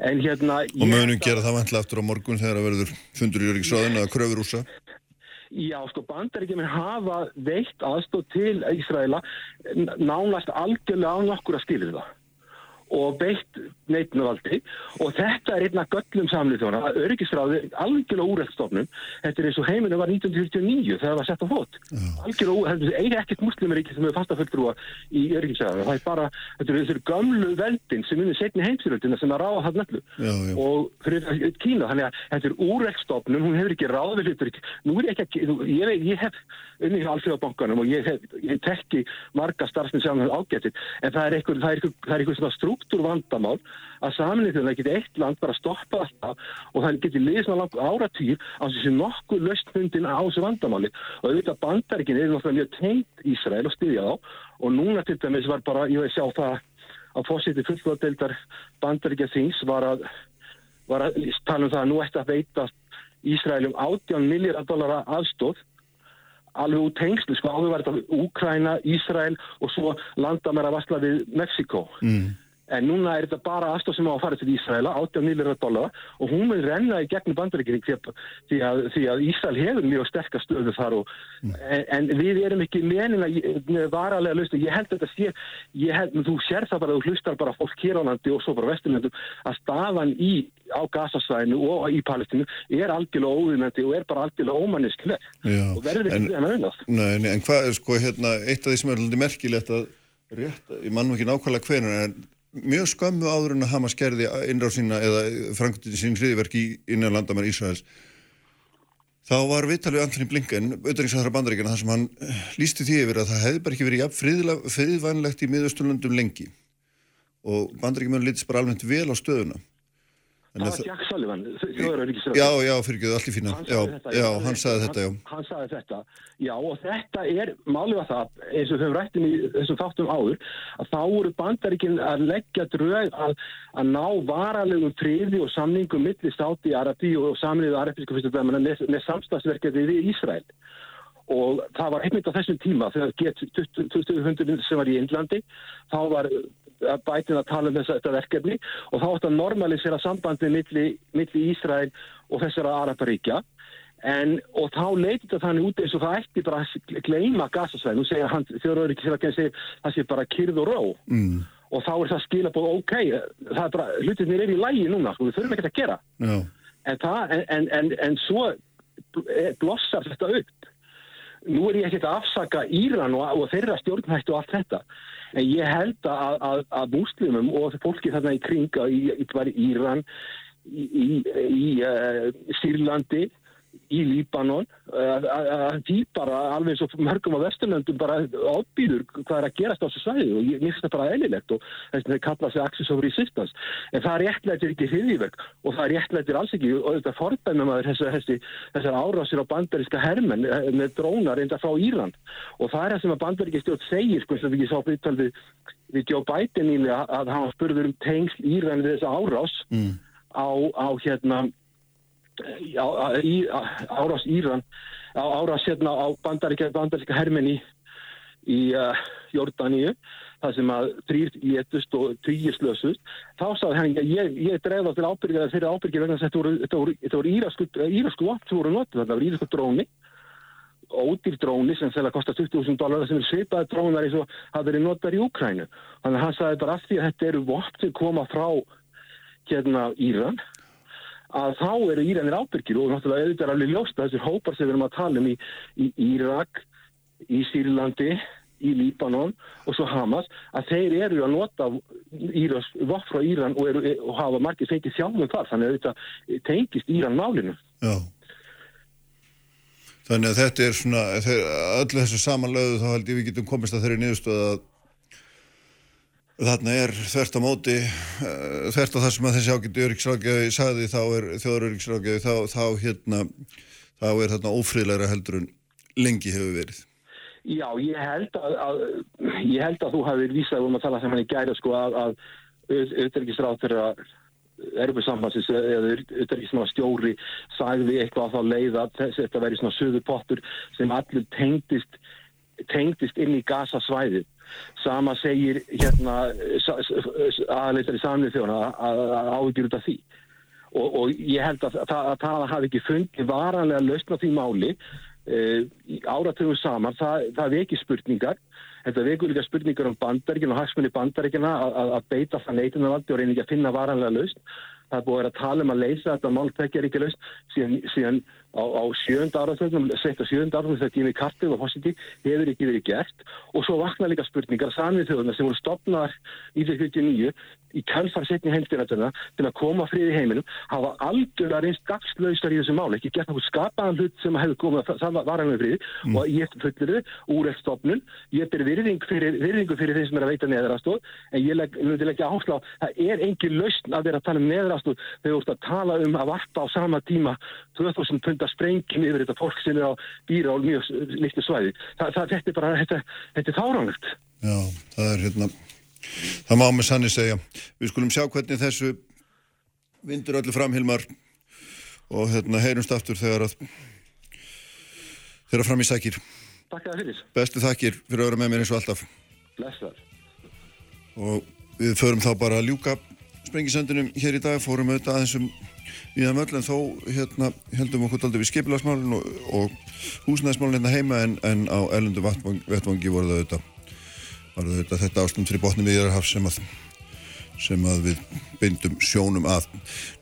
En hérna... Og mögunum gera það vantlega aftur á morgun þegar það verður fundur í öryggisráðinu að kröfur úsa. Já, sko, bandaríkjuminn hafa veitt aðstóð til Ísraela nánast algjörlega á nokkur að skilja það og beitt neitnavaldi og þetta er einna göllum samlið þjóna að öryggisráði algjörlega úrættstofnun þetta er eins og heiminu var 1949 þegar það var sett á fót. Algjörlega úrætt, þetta er ekkert muslimaríki sem hefur fasta fulltrúa í öryggisráði það er bara, þetta eru þessu gömlu veldin sem unni setni heimsiröldina sem að ráða það nöllu Já, já. og fyrir Kína, þannig að þetta er úrættstofnun, hún hefur ekki ráð við hlutur nú er ég ekki, ég, ég hef unni á alþjóðabankanum og ég, ég tekki marga starfsmenn saman ágættir en það er eitthvað, það er eitthvað, það er eitthvað svona struktúr vandamál að þjóðan geti eitt land bara stoppa alltaf og það geti liðið svona langt áratýr á þessi nokkuð löstfundin á þessu vandamáli. Og auðvitað bandarikin er náttúrulega mjög tengt Ísrael og styðja þá og núna til dæmis var bara, ég veið sjá það að fósiti fullflóðdeildar bandaríkja þings var að, var að tala um það að nú ætti að veita Ísraeljum 18 miljardar dollara aðstóð alveg úr tengslu, sko áður var þetta Úkræna, Ísrael og svo landamæra vasla við Mexiko Mm. En núna er þetta bara aðstóð sem á að fara til Ísraela 18 miljardar dollara og hún vil renna í gegnum bandaríkjum því, að- því, að- Ísrael hefur mjög sterkast stöðu þar og, en, en við erum ekki menin að varalega lausna, ég held þetta sé ég held, þú sér það bara, þú hlustar bara fólk hér á landi og svo bara vesturlöndum að staðan í, á gasasvæðinu og í Palestinu er algjörlega óvinnandi og er bara algjörlega ómanniskileg Já, og verður ekki en að unnast en hvað, sko, hérna, eitt af því sem er alveg merkilegt að rétt, ég mann ekki nákvæmlega hvenur, en mjög skömmu áður en að Hamas gerði innráð sína eða framkvæmdi sín hriðiverk í innan landamær Ísraels. Þá var viðtalið Anthony Blinken, auðvitaðringsæðara bandaríkjana, þar sem hann eh, lýsti því yfir að það hefði bara ekki verið jafn friðvænlegt í miðausturlöndum lengi og bandaríkjumönu lítist bara almennt vel á stöðuna. Það var Jack Sullivan, þjóðaröryggisráð. Já, já, fyrirgeðu, allt í fína. Hann Já, þetta, já, hann sagði þetta, já. Hann, hann sagði þetta, já og þetta er málið að það, eins og við höfum rættin í þessum þáttum áður, að þá voru bandaríkinn að leggja drög að, að ná varalegum friði og samningum milli Sáti Arabi og saminuðu arabísku fyrstöldæmana með, með samstagsverkefni við Ísrael. Og það var einmitt á þessum tíma þegar G20 sem var í Indlandi, þá var bætin að tala um þessa, þetta verkefni og þá átt að normalisera sambandið milli, milli Ísrael og þessara Araparíkja en, og þá leiti þetta þannig út eins og það ætti bara að gleyma gasasvæð, nú segir hann þjóður ekki að segja það sé bara kyrð og ró. Mm. og þá er það skilabóð ok, það er bara, hlutinir er í lægi núna, sko, við þurfum ekkert að gera. Já, en, það, en, en, svo bl- blossar þetta upp nú er ég ekkert að afsaka Íran og, og þeirra stjórnhættu og allt þetta. En ég held að, að, að múslimum og fólki þarna í kringa í, í, Íran í, í uh, Sýrlandi í Líbanon að því bara alveg eins og mörgum á Vesturlöndum bara ábýður hvað er að gerast á þessu svæði og ég mér finnst það bara eðlilegt og þess að þeir kalla sig Axis of Resistance en það réttlætir ekki hriðiverk og það réttlætir alls ekki og þetta fordæmum að þessar árásir á bandaríska hermenn eh, með drónar enda frá Íran og það er það sem að bandaríkja stjórn segir sko eins og við ekki sá byttal við, við Joe Biden nýlega að hann spurður um tengsl Íran við þessa árás mm. á, á hérna árás Íran á árás hérna á bandaríka, bandaríka hermenn í, uh, Jórdaníu það sem að þrýr létust og tvíir slösust þá sagði hann, ég, ég dreif á til ábyrgja þeirra ábyrgja vegna að þetta voru, voru, voru írasku, vopn sem voru notið, þetta voru írasku dróni ódýr dróni sem þegar kostar 20.000 dólar sem er svipaði drónar eins og hafa verið notar í Úkrænu þannig að hann sagði bara af því að þetta eru vopn sem koma frá hérna Íran að þá eru Íranir ábyrgir og náttúrulega auðvitað er alveg ljóst að þessir hópar sem við erum að tala um í, í Írak, í Sýrlandi, í Líbanon og svo Hamas, að þeir eru að nota Íras, vopn frá Íran og, eru, og hafa margir fengið þjálfum þar, þannig að auðvitað tengist Íran málinu. Já. Þannig að þetta er svona, öllu þessu samanlöðu þá held ég við getum komist að þeirri niðurstöð að þarna er þvert á móti, uh, þvert á það sem að þessi ágættu öryggisrákjaði sagði þá er þjóður öryggisrákjaði þá, þá hérna, þá er þarna ófríðlegra heldur en lengi hefur verið. Já, ég held að, að ég held að þú hafið vísað um að tala sem hann í gæri sko að, að auðvitaðriksráð þeirra erfusambansins eða auðvitaðriksmála stjóri sagði eitthvað að þess, þetta veri svona söðu pottur sem allir tengdist tengdist inn í gasasvæðið sama segir hérna aðleitar í samlið þjóna að áhyggjur út af því. Og, og ég held að það, að það hafi ekki fundið varanlega lausn á því máli uh, áratugum saman, það, það veki spurningar. Þetta vekur líka spurningar um bandaríkina og hagsmunni bandaríkina að, beita það neitunarvaldi og reyna ekki að finna varanlega lausn. Það er búið að tala um að leysa þetta mál tekja ekki lausn. Síðan, síðan á, á sjönda áratögnum, sett á sjönda áratögnum þegar Jimmy Carter og Fossiti hefur ekki verið gert. Og svo vakna líka spurningar samið þjóðuna sem voru stopnaðar í 1949 í kælfar setni heimstyrnatörna til að koma friði heiminum hafa algjörlega reynst gagslausar í þessu máli, ekki gert náttúrulega skapaðan hlut sem hefur komið að varanlega friði. Mm. og ég fullir þau úr eftir stopnun ég ber virðing fyrir, virðingu fyrir þeim sem er að veita neðrastóð en ég leg, myndi leggja áherslu á það er engin lausn að vera að tala um neðrastóð þegar þú ert að tala um að varpa á sama tíma 2000 pundar sprengin yfir þetta fólk sem er á býra og mjög litlu svæði. Það, það, þetta er bara, þetta, þetta er þáránlegt Já, það er hérna það má með sanni segja. Við skulum sjá hvernig þessu vindur öllu framhilmar og hérna heyrumst aftur þegar að þegar fram í sækir. Takk að það fyrir. Bestu þakkir fyrir að vera með mér eins og alltaf. Blessar og við förum þá bara að ljúka sprengisendunum hér í dag fórum auðvitað aðeins um viða möll en þó hérna heldum okkur aldrei við skipilagsmálinn og, og húsnæðismálinn hérna heima en, en á elundu vettvangi voru það auðvitað var auðvitað þetta ástand fyrir botni miðjararhaf sem að sem að við beindum sjónum að.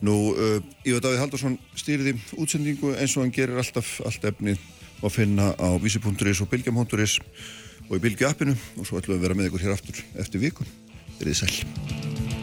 Nú, uh, Ívar Davíð Haldarsson stýriði útsendingu eins og hann gerir alltaf allt efni að finna á vísi.is og bylgjam.is og í bylgju appinu og svo ætlum við að vera með ykkur hér aftur eftir vikun. Verðið sæl.